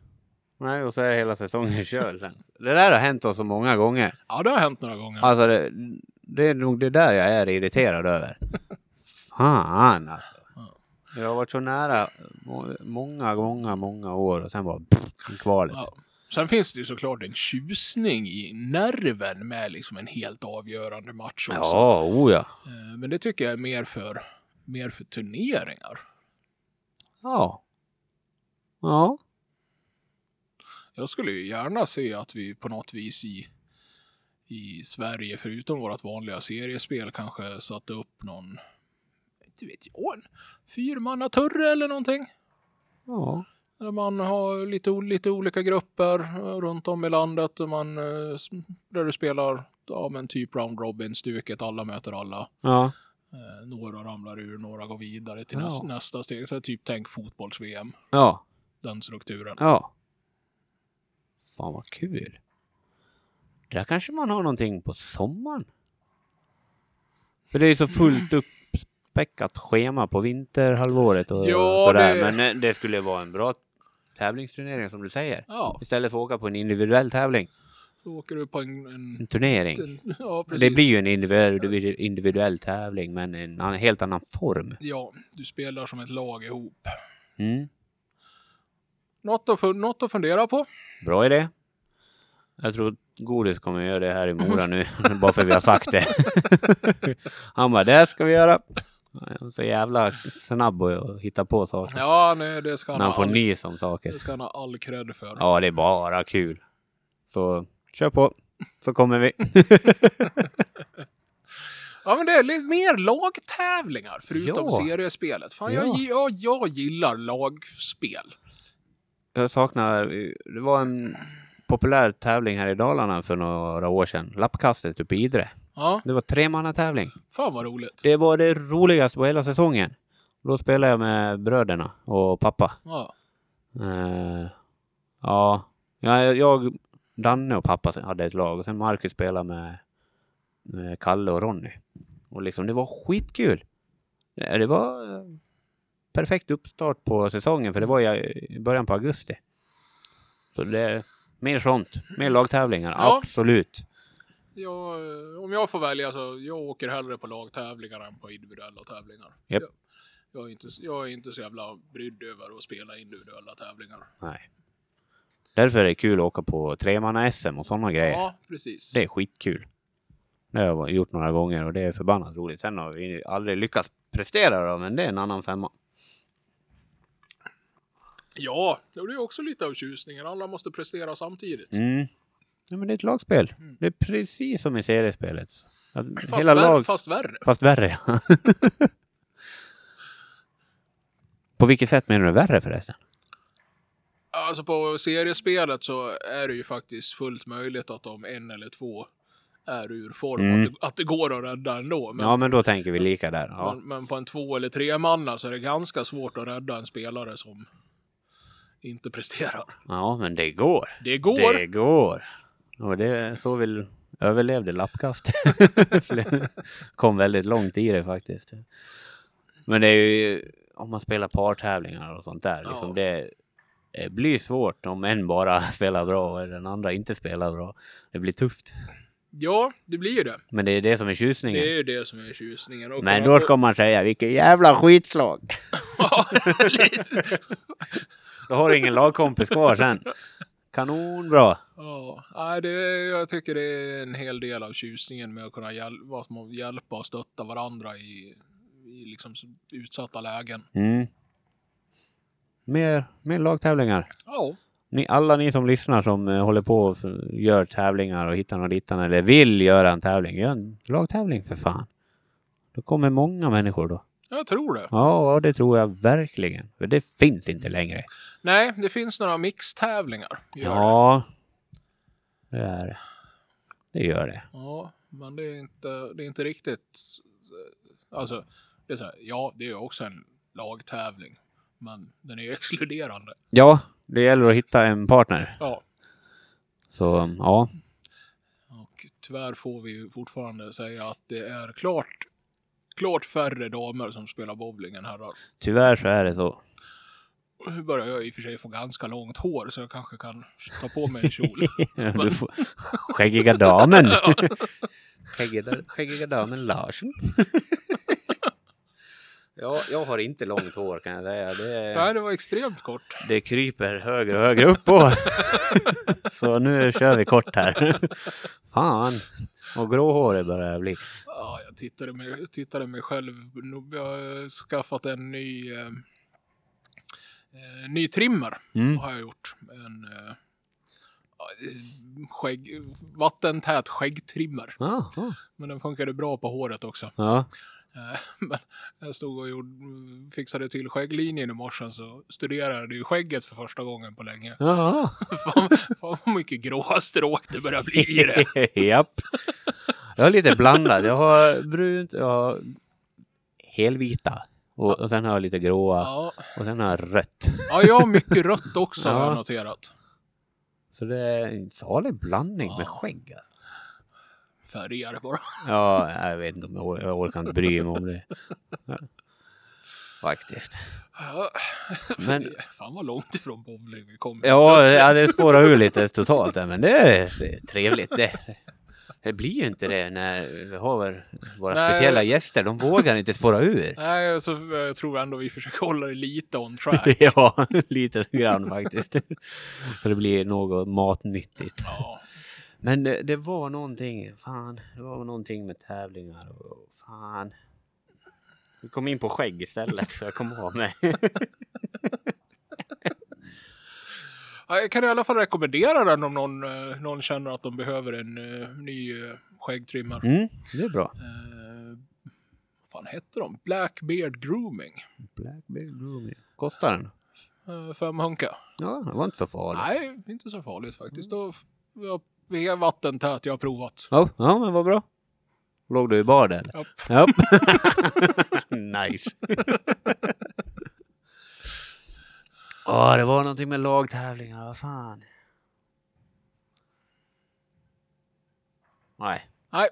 Nej, och så är hela säsongen körd sen. Det där har hänt oss så många gånger. Ja, det har hänt några gånger. Alltså, det, det är nog det där jag är irriterad över. [laughs] Fan alltså. Jag har varit så nära må- många, många, många år och sen bara pff, kvalet. Ja. Sen finns det ju såklart en tjusning i nerven med liksom en helt avgörande match också. Ja, oh ja. Eh, Men det tycker jag är mer för, mer för turneringar. Ja. Ja. Jag skulle ju gärna se att vi på något vis i, i Sverige, förutom vårt vanliga seriespel, kanske satte upp någon, inte vet jag, en fyrmannaturre eller någonting. Ja. Där man har lite, lite olika grupper eh, runt om i landet där, man, eh, där du spelar ja, men typ round robin-stuket, alla möter alla. Ja. Eh, några ramlar ur, några går vidare till Ja. näs, nästa steg. Så typ tänk fotbolls-VM, Ja. den strukturen. Ja. Fan vad kul. Där kanske man har någonting på sommaren. För det är så fullt [laughs] upp fullspäckat schema på vinterhalvåret och Ja, sådär. det- Men eh, det skulle vara en bra tävlingsturnering som du säger. Ja, Istället för att åka på en individuell tävling. Då åker du på en... en, En turnering. en [laughs] ja, precis. Det blir ju en individuell, individuell tävling men en annan, helt annan form. Ja, du spelar som ett lag ihop. Mm. Något att, något att fundera på. Bra idé. Jag tror Godis kommer göra det här i Mora nu, [laughs] bara för vi har sagt det. [laughs] Han bara, det ska vi göra. Han är Så jävla snabb att hitta på saker. Ja, nej, det ska han, När han ha får all, nys om saker. det ska han ha all cred för. Ja, det är bara kul. Så kör på, så kommer vi. [laughs] Ja, men det är lite mer lagtävlingar förutom Ja. seriespelet. Fan, Ja. jag, jag, jag gillar lagspel. Jag saknar, det var en populär tävling här i Dalarna för några år sedan. Lappkastet uppe i Idre. Ja, Det var tremannatävling. fan vad roligt. Det var det roligaste på hela säsongen. Då spelade jag med bröderna och pappa. Ja, Eh, ja, jag, jag, Danne och pappa hade ett lag och sen Marcus spelade med, med Kalle och Ronny. Och liksom det var skitkul. Det, var eh, perfekt uppstart på säsongen för det var i i början på augusti. Så det mer sånt, mer lagtävlingar, Ja. absolut. jag, om jag får välja så jag åker hellre på lagtävlingar än på individuella tävlingar. Japp. Jag, jag, är inte, jag är inte så jävla brydd över att spela individuella tävlingar. Nej. Därför är det kul att åka på tremanna-SM och sådana grejer. Ja, precis. Det är skitkul. Det har jag gjort några gånger och det är förbannat roligt. Sen har vi aldrig lyckats prestera då, men det är en annan femma. Ja, det är också lite av tjusningen. Alla måste prestera samtidigt. Mm. Ja, men det är ett lagspel. Det är precis som i seriespelet. Att Fast, hela vär, lag... fast värre. Fast värre, ja. [laughs] På vilket sätt menar du värre förresten? Alltså på seriespelet så är det ju faktiskt fullt möjligt att om en eller två är ur form, Mm. att, det, att det går att rädda ändå. Men, Ja, men då tänker vi lika där. Ja. men, men på en två eller tre manna så är det ganska svårt att rädda en spelare som inte presterar. ja, men det går. Det går. Det går. Och det så vi överlevde lappkast. [laughs] Kom väldigt långt i det faktiskt. Men det är ju om man spelar partävlingar och sånt där. Liksom Ja. det, det blir svårt om en bara [laughs] spelar bra och den andra inte spelar bra. Det blir tufft. Ja, det blir ju det. Men det är det som är tjusningen. Det är ju det som är tjusningen. Och Men då ska man säga vilken jävla [laughs] lite. [laughs] Då har du ingen lagkompis kvar sen. Kanonbra. Ja, nej, det, jag tycker det är en hel del av tjusningen med att kunna hjäl hjälpa och stötta varandra i, i liksom utsatta lägen. Mm. Mer, mer lagtävlingar. Ja, Ni, alla ni som lyssnar som eh, håller på och gör tävlingar och hittar och dittan eller vill göra en tävling, gör en lagtävling för fan. Då kommer många människor då. jag tror det. Ja, det tror jag verkligen. För det finns inte längre. Nej, det finns några mixtävlingar. Gör det. Ja, det är det. Det gör det. ja, men det är inte, det är inte riktigt... Alltså, det är så här, ja, det är också en lagtävling. Men den är [laughs] exkluderande. Ja, det gäller att hitta en partner. Ja, Så ja, och tyvärr får vi ju fortfarande säga att det är klart, klart färre damer som spelar bowling än herrar. tyvärr så är det så. Nu börjar jag i och för sig få ganska långt hår så jag kanske kan ta på mig en kjol. [laughs] Du får, skäggiga damen. [laughs] Skäggiga, skäggiga damen Larsson. Ja, jag har inte långt hår kan jag säga. Det, Nej, det var extremt kort. det kryper högre och högre upp på. [laughs] Så nu kör vi kort här. Fan, och gråhårig börjar jag bli. Ja, jag tittade mig, tittade mig själv. Nu- Jag har skaffat en ny, eh, eh, ny trimmer. Mm. Har jag gjort. En eh, skägg, vattentät skäggtrimmer. Ja. Men den funkade bra på håret också. ja. Eh, [laughs] Men jag stod och gjorde, fixade till skägglinjen i morse så studerade jag skägget för första gången på länge. [laughs] ja. [laughs] Fan, fan vad mycket gråa stråk det börjar bli i det. Japp. Jag har lite blandat. Jag har brunt, jag har helvita. Och, och sen har jag lite gråa. Ja, Och sen har jag rött. ja jag har mycket rött också har Ja. jag noterat. Så det är en salig blandning Ja. med skägg. alltså. Färger bara. [laughs] Ja, jag vet inte om jag, or- jag orkar inte bry mig om det. Faktiskt. Ja. Men- [laughs] Fan vad långt ifrån bowling vi kom. Ja, [laughs] ja det spårar ur lite totalt där, men det är trevligt det. Det blir ju inte det när vi har våra Nej. speciella gäster. De vågar inte spåra ur. Nej, så jag tror ändå vi försöker hålla det lite on track. Ja, lite grann faktiskt. Så det blir något matnyttigt. Ja. Men det, det var någonting, fan, det var någonting med tävlingar och fan. Vi kom in på skägg istället så jag kom av mig. [laughs] Ja, Jag kan i alla fall rekommendera den om någon, eh, någon känner att de behöver en uh, ny uh, skäggtrimmare. Mm, det är bra. Eh, vad fan hette de? Blackbeard Grooming. Blackbeard Grooming. Kostar den? Uh, fem hunka. Ja, det var inte så farligt. Nej, inte så farligt faktiskt. Och, ja, vi är vattentät, jag har provat. Ja, ja, men vad bra. Låg du i bar där? Japp. [laughs] Ja. nice. Åh, det var någonting med lagtävlingar, vad fan. Nej. Nej,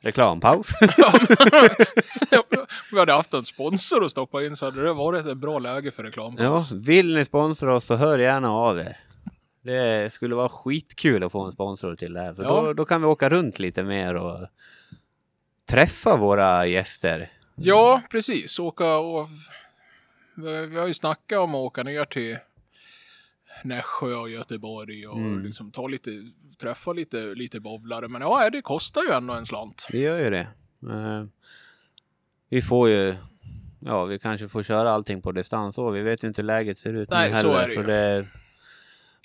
Reklampaus. [laughs] vi hade haft en sponsor att stoppa in så hade det varit ett bra läge för reklam. ja, vill ni sponsra oss så hör gärna av er. Det skulle vara skitkul att få en sponsor till det här. För Ja. då, då kan vi åka runt lite mer och träffa våra gäster. Ja, precis. Åka och... Vi har ju snackat om att åka ner till Nässjö och Göteborg och Mm. liksom ta lite, träffa lite, lite bowlare. Men ja, det kostar ju ändå en slant. Vi gör ju det. Eh, vi får ju, ja vi kanske får köra allting på distans och vi vet ju inte hur läget ser ut Nej, nu så heller. är det ju. det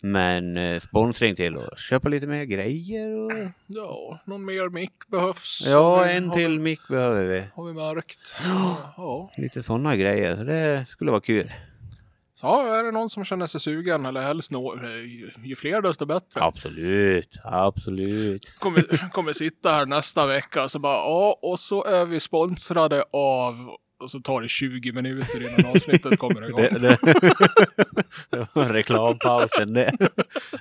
men eh, sponsring till och köpa lite mer grejer och... Ja, någon mer mick behövs. Ja, vi, en till Vi, mick behöver vi. har vi märkt. [gasps] Ja. Lite sådana grejer, så det skulle vara kul. Så ja, är det någon som känner sig sugen eller helst nå, ju, ju fler desto bättre. Absolut, absolut. Kommer, kommer sitta här nästa vecka så bara ja, och så är vi sponsrade av och så tar det 20 minuter innan avsnittet kommer igång. [laughs] Det, det, [laughs] det var reklampausen det.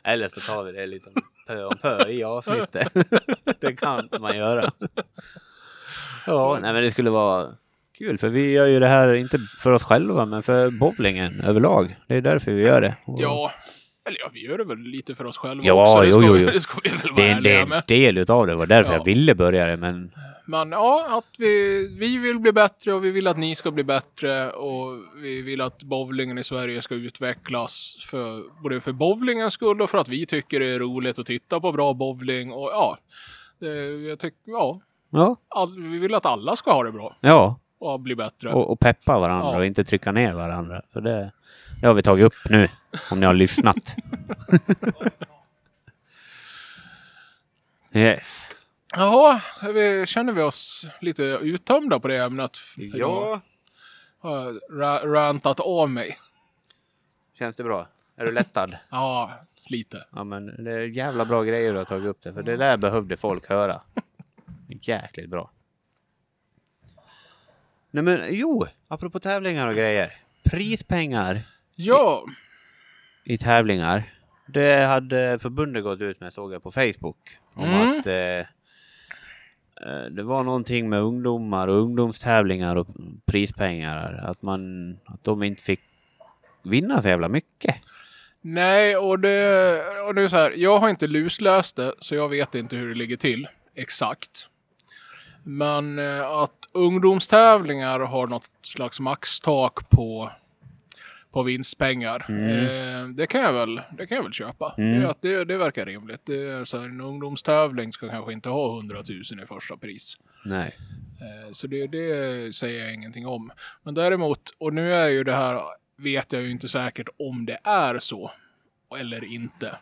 Eller så tar vi det liksom pö om pö i avsnittet. [laughs] Det kan man göra. Ja, nej men det skulle vara kul för vi gör ju det här inte för oss själva men för bowlingen överlag. Det är därför vi gör det. Och Ja, eller ja, vi gör det väl lite för oss själva Ja, också. Det jo, ska, jo, jo. Det ska vi väl vara Det det är en med. del utav det. Det var därför Ja. jag ville börja det men Men ja, att vi, vi vill bli bättre och vi vill att ni ska bli bättre och vi vill att bowlingen i Sverige ska utvecklas för, både för bowlingens skull och för att vi tycker det är roligt att titta på bra bowling och ja, det, jag tycker, ja, ja, all, vi vill att alla ska ha det bra ja. och bli bättre. Och, och peppa varandra Ja. och inte trycka ner varandra. För det, det har vi tagit upp nu. Om ni har lyssnat. [laughs] yes. Är vi, känner vi oss lite uttömda på det ämnet? Har jag ra- rantat av mig? Känns det bra? Är du lättad? [laughs] Ja, lite. Ja men det är jävla bra grejer du har tagit upp det. För det där behövde folk höra. Jäkligt bra. Nej men jo, apropå tävlingar och grejer. Prispengar Ja, i tävlingar. Det hade förbundet gått ut med såg jag på Facebook. Om Mm. att eh, Eh, det var någonting med ungdomar och ungdomstävlingar och prispengar. Att man, att de inte fick vinna så jävla mycket. nej, och det, och det är så här. Jag har inte lusläst det, så jag vet inte hur det ligger till exakt. Men eh, att ungdomstävlingar har något slags maxtak på, på vinstpengar. Eh, det, kan jag väl, det kan jag väl köpa. Mm. Det, det, det verkar rimligt. Det så här, en ungdomstävling ska kanske inte ha 100 000 i första pris. Nej. Eh, Så det, det säger jag ingenting om. Men däremot, och nu är ju det här, vet jag ju inte säkert om det är så eller inte.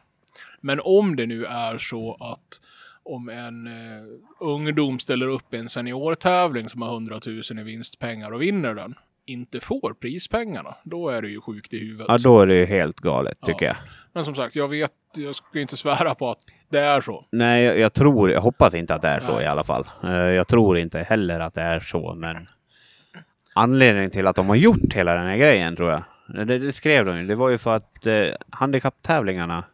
Men om det nu är så att om en eh, ungdom ställer upp i en seniortävling som har 100 000 i vinstpengar och vinner den, inte får prispengarna, då är det ju sjukt i huvudet. Ja då är det ju helt galet tycker Ja. jag. Men som sagt, jag vet, jag ska inte svära på att det är så. Nej, jag, jag tror, jag hoppas inte att det är så Nej. i alla fall. Eh, Jag tror inte heller att det är så, men anledningen till att de har gjort hela den här grejen tror jag. Det, det skrev de ju. Det var ju för att eh, handikapptävlingarna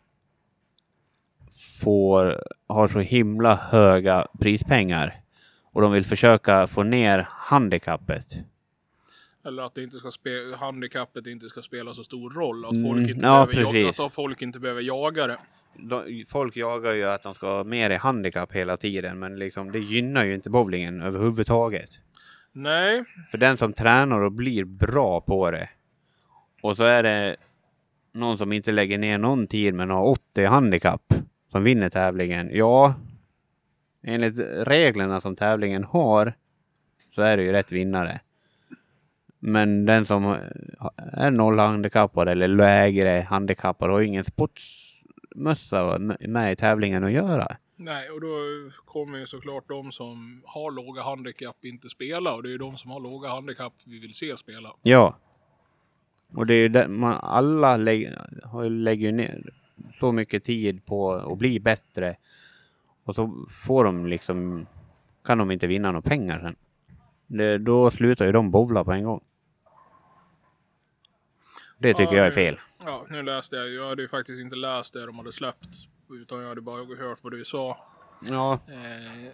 får, har så himla höga prispengar och de vill försöka få ner handikappet. Eller att det inte ska spe- handikappet inte ska spela så stor roll. Att Mm, folk inte, ja, behöver, jaga, att folk inte behöver jaga det. De, folk jagar ju att de ska ha mer i handikapp hela tiden men liksom det gynnar ju inte bowlingen överhuvudtaget. Nej, För den som tränar och blir bra på det och så är det någon som inte lägger ner någon tid men har 80 handikapp som vinner tävlingen. Ja, enligt reglerna som tävlingen har så är det ju rätt vinnare. Men den som är noll handikappad eller lägre handikappad har ju ingen sportsmössa med i tävlingen att göra. nej, och då kommer ju såklart de som har låga handikapp inte spela. Och det är ju de som har låga handikapp vi vill se spela. Ja. Och det är ju det, man, alla lägger, lägger ner så mycket tid på att bli bättre. Och så får de liksom, kan de inte vinna några pengar sen. Det, då slutar ju de bowla på en gång. Det tycker Ja, jag är fel. Ja, nu läste jag. Jag hade ju faktiskt inte läst det de hade släppt. Utan jag hade bara hört vad du sa. Ja. Eh,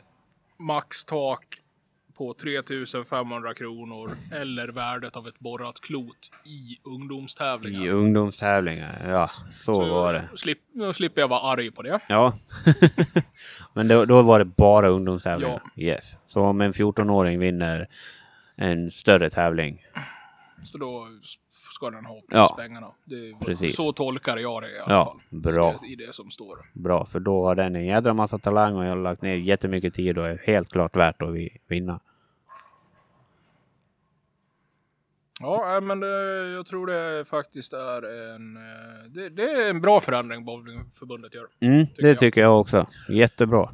maxtak på 3500 kronor eller värdet av ett borrat klot i ungdomstävlingar. I ungdomstävlingar, ja så, var det. Slipp, nu slipper jag vara arg på det. Ja. [laughs] Men då, då var det bara ungdomstävlingar. Yes. Så om en 14-åring vinner en större tävling Så då ska den ha Ja. pengarna. Det, Precis. Så tolkar jag det i alla Ja, fall. bra. I det, I det som står. Bra, för då har den en jädra massa talang och jag har lagt ner jättemycket tid och är helt klart värt att vi- vinna. Ja, nej, men det, jag tror det faktiskt är en... eh, Det, det är en bra förändring bowlingförbundet gör. Mm, det jag. tycker jag också. Jättebra.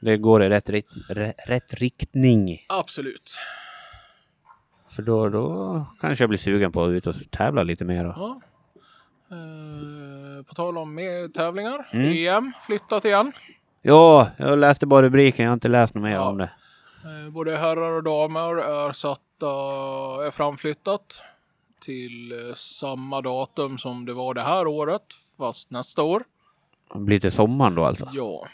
Det går i rätt, rit- rä- rätt riktning. Absolut. För då, då kanske jag blir sugen på att ut och tävla lite mer. Ja. Eh, på tal om med tävlingar. Mm. EM flyttat igen. Ja, jag läste bara rubriken. Jag har inte läst något mer Ja. om det. Eh, Både herrar och damer är satta, är framflyttat till eh, samma datum som det var det här året, fast nästa år. Det blir till sommaren då alltså. Ja,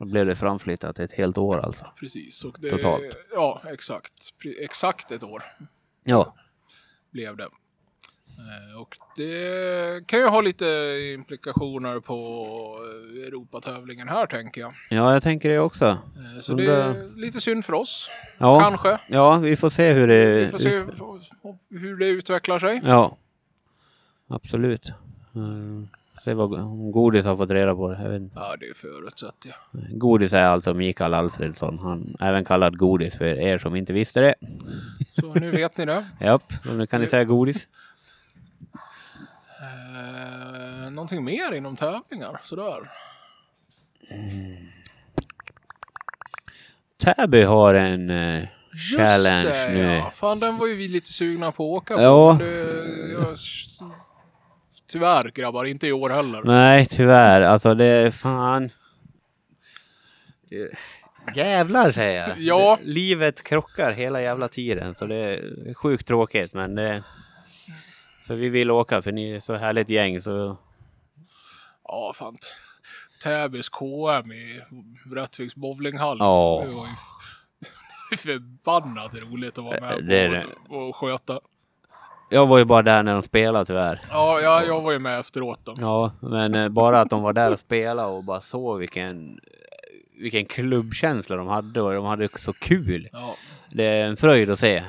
Då blev det framflyttat ett helt år alltså. precis. Och det, Totalt. Ja, exakt. Exakt ett år Ja. blev det. Eh, Och det kan ju ha lite implikationer på eh, Europatävlingen här, tänker jag. Ja, jag tänker det också. Eh, Så det är lite synd för oss, Ja, kanske. ja vi får se hur det... Vi får se hur det utvecklar sig. Ja. Absolut. Mm. Se vad Godis har fått reda på det. Jag vet inte. Ja, det förutsätter jag. Godis är alltså Mikael Alfredsson. Han är även kallad Godis för er som inte visste det. Så nu vet ni det. [laughs] Japp, och nu kan ni säga Godis. Eh, någonting mer inom tävlingar? Sådär. Täby har en eh, Just challenge det, nu. ja. Fan, den var ju vi lite sugna på att åka på. Ja. Det, jag, tyvärr grabbar, inte i år heller. Nej, tyvärr. Alltså det är fan... Jävlar säger jag. Ja. Det, livet krockar hela jävla tiden så det är sjukt tråkigt men det... För vi vill åka för ni är så härligt gäng så... Ja, fan. Täbys KM i Rättviks bowlinghall. Ja. [laughs] Det var ju förbannat roligt att vara med Det är på och sköta. Jag var ju bara där när de spelade tyvärr. Ja, jag, jag var ju med efteråt då. Ja, men eh, bara att de var där och spelade och bara såg vilken, vilken klubbkänsla de hade och de hade så kul. Ja. Det är en fröjd att se.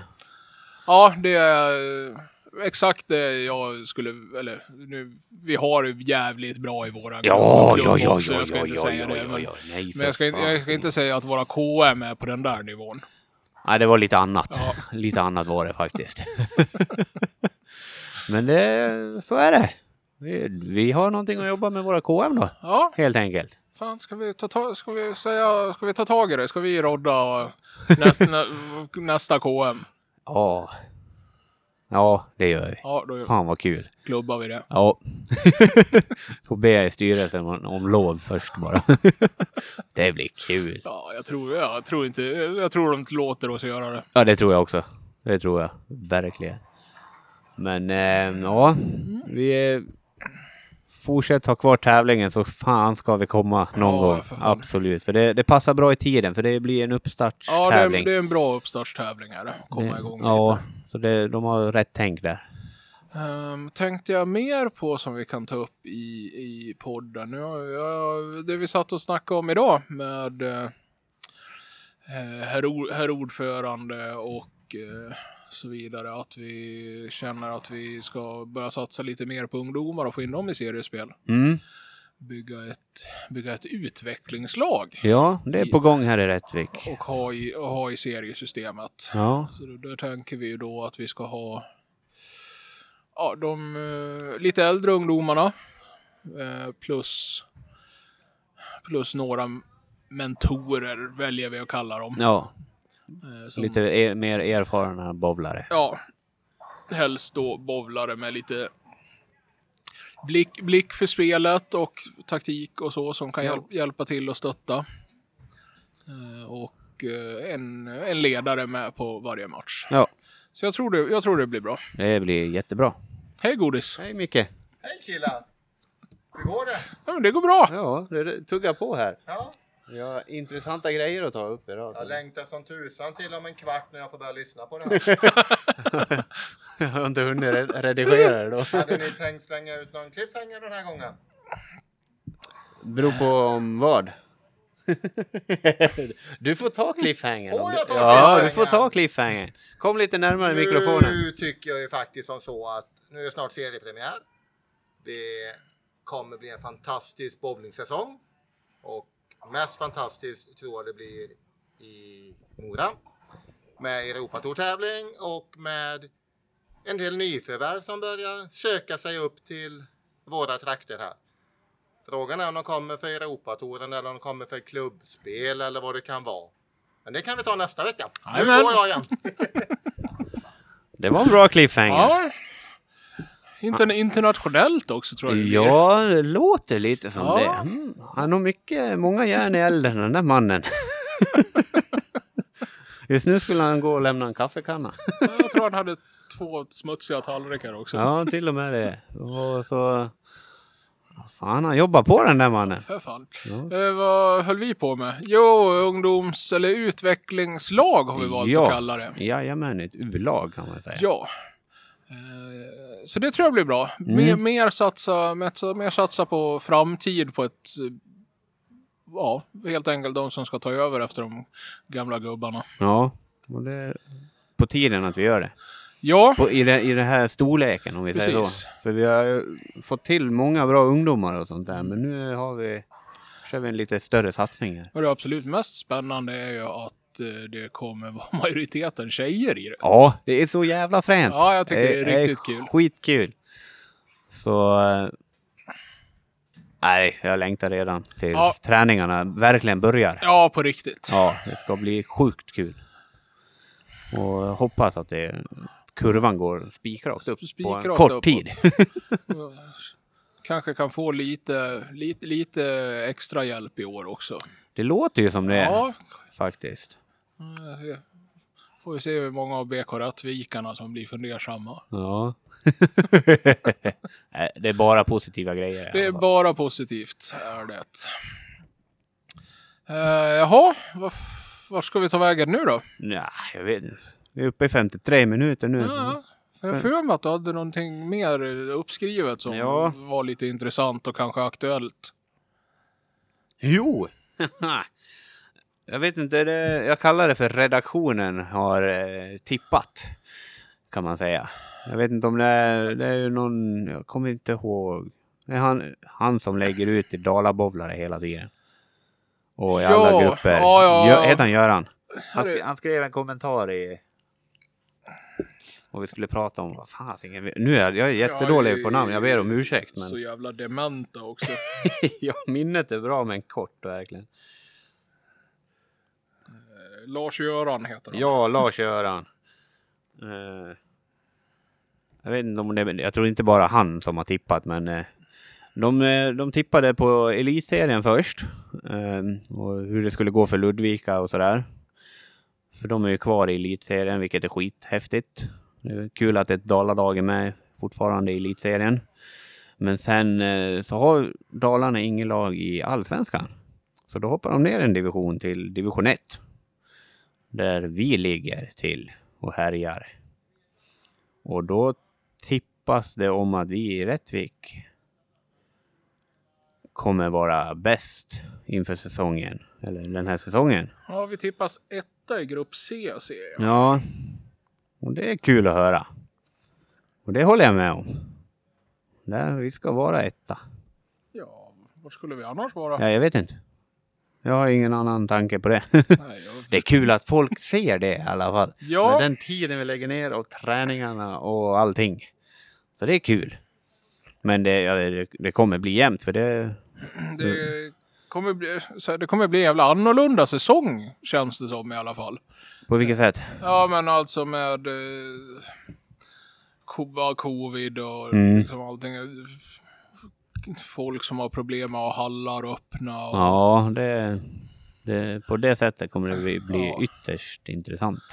Ja, det är eh, exakt det jag skulle, eller nu, vi har det jävligt bra i våran Ja, klubb ja, ja, också, ja, jag ska ja, inte ja, säga ja, det. ja, Men, ja, jag, ska jag ska inte säga att våra KM är på den där nivån. Nej, det var lite annat. Ja. [laughs] Lite annat var det faktiskt. [laughs] men det, så är det. Vi, vi har någonting att jobba med våra KM då, Ja, helt enkelt. fan ska vi ta, ska vi säga, ska vi ta tag i det? Ska vi rodda [laughs] nästa, nä, nästa KM? Ja. Ja, det gör vi. Ja, då Fan vad kul. Klubbar vi det. Ja. [laughs] Får be i styrelsen om, om lov först bara. [laughs] det blir kul. Ja, jag tror, jag tror inte, jag tror de låter oss göra det. Ja, det tror jag också. Det tror jag. Verkligen. Men eh, ja, vi är fortsätt ha kvar tävlingen så fan ska vi komma någon Ja, gång. för. Absolut. För det, det passar bra i tiden för det blir en Ja, det är, uppstartstävling. det är en bra uppstartstävling här. Komma Det- igång Ja, lite. så det, de har rätt tänk där. Um, tänkte jag mer på som vi kan ta upp i, i podden. Nu har jag, det vi satt och snackade om idag med eh, eh, herr, or- herr ordförande och eh, så vidare. Att vi känner att vi ska börja satsa lite mer på ungdomar och få in dem i seriespel. Mm. Bygga ett, bygga ett utvecklingslag Ja, det är på gång här i Rättvik. och ha i, och ha i seriesystemet. Ja, Så då, där tänker vi ju då att vi ska ha ja, de eh, lite äldre ungdomarna eh, plus, plus några mentorer väljer vi att kalla dem. ja Eh, som, lite er, mer erfarna bowlare. Ja, helst då bowlare med lite blick, blick för spelet och taktik och så som kan Ja. hjäl- hjälpa till och stötta. Och en, en ledare med på varje match. Ja, Så jag tror det, jag tror det blir bra. det blir jättebra. Hej godis! Hej Micke! Hej killar! Hur går det? Ja, men det går bra! Ja, det tuggar på här. Ja, Vi har intressanta grejer att ta upp idag. jag längtar som tusan till om en kvart när jag får börja lyssna på det [laughs] här. Jag har inte hunnit re- redigera det då. Hade ni tänkt slänga ut någon cliffhanger den här gången? Beror på om vad? [laughs] Du får ta cliffhangern. Får jag du- ta Ja, du får ta cliffhangern. Kom lite närmare mikrofonen. Nu tycker jag ju faktiskt som så att nu är det snart seriepremiär. Det kommer bli en fantastisk bowlingsäsong. Och mest fantastiskt tror jag det blir i Mora. Med Europatour-tävling och med en del nyförvärv som börjar söka sig upp till våra trakter här. Frågan är om de kommer för Europatouren eller om de kommer för klubbspel eller vad det kan vara. Men det kan vi ta nästa vecka. Nu går jag igen. [laughs] Det var en bra cliffhanger. Ja. Inter internationellt också tror jag. Ja, det låter lite som Ja. det. Mm. Han har mycket, många järn i elden den där mannen. [laughs] Just nu skulle han gå och lämna en kaffekanna. Jag tror han hade två smutsiga tallrikar också. Ja, till och med det. Och så... Fan, han jobbar på den där mannen. För fan. Ja. Eh, vad höll vi på med? Jo, ungdoms eller utvecklingslag har vi valt Ja. att kalla det. Jajamän, ett U-lag kan man säga. Ja. Så det tror jag blir bra. Mm. Mer, mer, satsa, mer, satsa på framtid på ett... Ja, helt enkelt de som ska ta över efter de gamla gubbarna. Ja, och det är på tiden att vi gör det. Ja, På, i, det, I den här storleken om vi säger Precis. så. För vi har ju fått till många bra ungdomar och sånt där. Men nu har vi, kör vi en lite större satsning här. och det absolut mest spännande är ju att eh, det kommer vara [laughs] majoriteten tjejer i det. Ja, det är så jävla fränt. Ja, jag tycker det är riktigt kul. Skitkul. Så... eh, Nej, jag längtar redan till Ja. träningarna verkligen börjar. Ja, på riktigt. Ja, det ska bli sjukt kul. Och jag hoppas att det, kurvan går spikrakt upp på en Spikrakt kort uppåt. tid. [laughs] Kanske kan få lite, lite, lite extra hjälp i år också. Det låter ju som det Ja, faktiskt. Eh, får vi se hur många av BK Rättvikarna som blir fundersamma. [laughs] Ja. Nej, det är bara positiva grejer. Det är bara positivt, är det. Uh, jaha, vad f- vart ska vi ta vägen nu då? Nej, jag vet inte. Vi är uppe i 53 minuter nu. så- Ja, jag har för mig att du hade någonting mer uppskrivet som Ja. var lite intressant och kanske aktuellt. Jo! [laughs] jag vet inte, det, jag kallar det för redaktionen har eh, tippat. Kan man säga. Jag vet inte om det är, det är någon, jag kommer inte ihåg. Det är han, han som lägger ut i Dalabowlare hela tiden. Och i alla Ja, grupper. ja, ja. Gö, heter han Göran? Han, skrev, han skrev en kommentar i... Och vi skulle prata om, vad fasiken, nu är jag, jag är jättedålig på namn, jag ber om ursäkt. Men... Så jävla dementa också. [laughs] ja, minnet är bra men kort verkligen. Lars-Göran heter han. Ja, Lars-Göran. Eh, jag vet inte om det jag tror inte bara han som har tippat men eh, de, eh, de tippade på elitserien först. eh, och hur det skulle gå för Ludvika och sådär. För de är ju kvar i elitserien vilket är skithäftigt. Det är kul att ett Dalalag är med fortfarande i elitserien. Men sen eh, så har Dalarna ingen lag i Allsvenskan. Så då hoppar de ner en division till division 1. Där vi ligger till och härjar. Och då tippas det om att vi i Rättvik kommer vara bäst inför säsongen. Eller den här säsongen. Ja, vi tippas etta i grupp C ser jag. Ja, och det är kul att höra. Och det håller jag med om. Där vi ska vara etta. Ja, var skulle vi annars vara? Ja, jag vet inte. Jag har ingen annan tanke på det. [laughs] Nej. Det är kul att folk ser det i alla fall. Ja. Med den tiden vi lägger ner och träningarna och allting. Så det är kul. Men det, ja, det, det kommer bli jämnt för det... Det kommer, bli, så här, det kommer bli en jävla annorlunda säsong känns det som i alla fall. På vilket sätt? Ja men alltså med eh, covid och Mm. liksom allting. Folk som har problem med att ha hallar öppna. Och, Ja, det, det... På det sättet kommer det bli, bli Ja. ytterst intressant.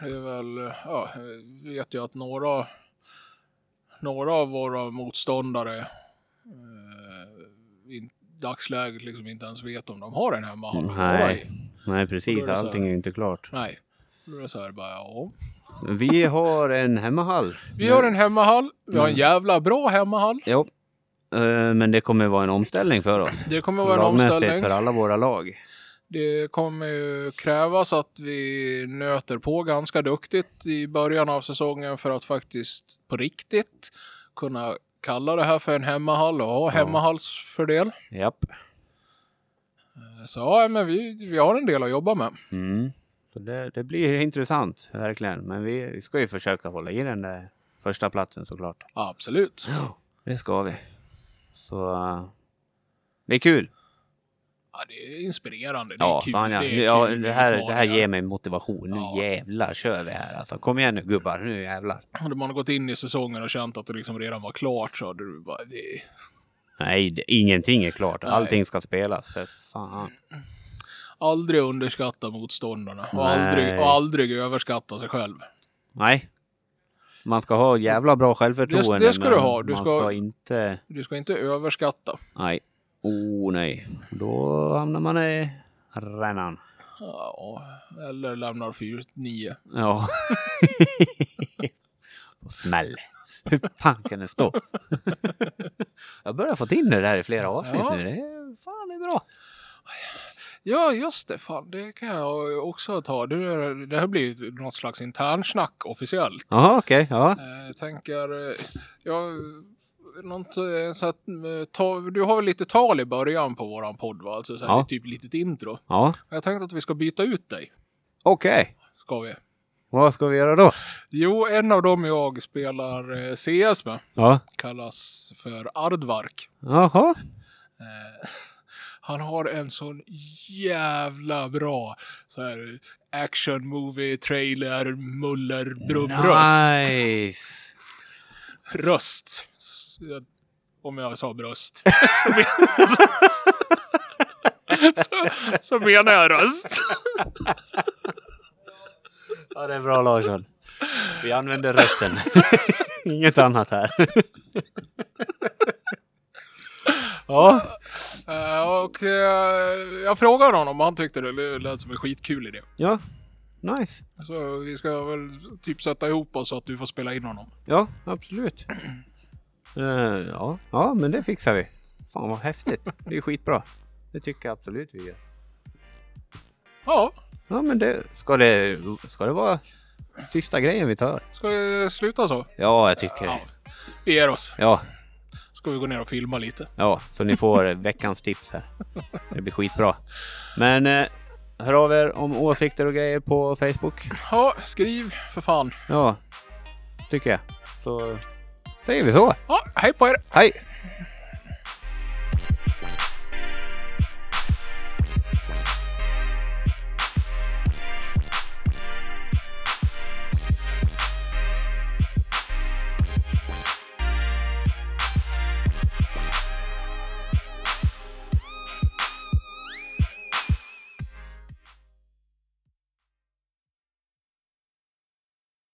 Det är väl, ja, jag vet ju att några, några av våra motståndare eh, i dagsläget liksom inte ens vet om de har en hemmahall Nej. Nej, precis. är så här. Allting är ju inte klart. Nej. Då är det så här bara, ja. Vi har en hemmahall. Vi har en hemmahall. Vi har en Mm. jävla bra hemmahall. Jo. Eh, Men det kommer vara en omställning för oss. Det kommer vara en omställning. för alla våra lag. Det kommer ju krävas att vi nöter på ganska duktigt i början av säsongen för att faktiskt på riktigt kunna kalla det här för en hemmahall och ha Ja. hemmahallsfördel. Japp. Så ja, men vi, vi har en del att jobba med. Mm. Så det, det blir intressant, verkligen. Men vi, ska ju försöka hålla i den där första platsen såklart. Absolut. [gasps] Det ska vi. Så det är kul. Ja, det är inspirerande. Det är Ja, kul. fan ja. Det, är ja kul det, här, det här ger mig motivation. Nu Ja. jävlar kör vi här alltså. Kom igen nu gubbar, nu jävlar. Hade man gått in i säsongen och känt att det liksom redan var klart så hade du bara... Det, Nej, det, ingenting är klart. Nej. Allting ska spelas. För fan. aldrig underskatta motståndarna och aldrig, och aldrig överskatta sig själv. Nej. Man ska ha jävla bra självförtroende. Det- det ska du ha. Du ska- ska inte... Du ska inte överskatta. Nej. Oh nej. Då hamnar man i rännan. Ja, eller lämnar 4-9. Ja. [laughs] På smäll. Hur fan kan det stå? [laughs] Jag börjar få in det där i flera avsnitt Ja. nu. Det är, fan, det är bra. Ja, just det. Fan, det kan jag också ta. Det, det här blir något slags internsnack officiellt. Jaha, okej. Ja. Eh, Jag tänker, eh, jag, något, eh, så att, eh, ta, du har väl lite tal i början på våran podd va? Alltså så här, Ja. typ litet intro. Ja. Jag tänkte att vi ska byta ut dig. Okej. Ska vi? Vad ska vi göra då? Jo, en av dem jag spelar eh, CS med Ja. kallas för Ardvark. Jaha. Eh, han har en sån jävla bra så här, action movie trailer muller röst. Nice. Röst. Jag- Om jag sa bröst. [laughs] [laughs] så, men, [laughs] så, så menar jag röst. Ja, det är bra Larsson. Vi använder rösten. Inget annat här. ja. Eh, och eh, jag frågade honom och han tyckte det lät som en skitkul idé. Ja. Nice. Så vi ska väl typ sätta ihop oss så att du får spela in honom. Ja, absolut. Eh, ja. ja, men det fixar vi. Fan vad häftigt. Det är skitbra. Det tycker jag absolut vi gör. Ja, Ja, men det ska det, ska det vara sista grejen vi tar? ska vi sluta så? Ja, jag tycker Ja, det. vi ger oss. Ja, Ska vi gå ner och filma lite. ja, så ni får veckans tips här. Det blir skitbra. Men eh, hör av er om åsikter och grejer på Facebook. Ja, skriv för fan. Ja, tycker jag. Så säger vi så. Ja, hej på er! Hej!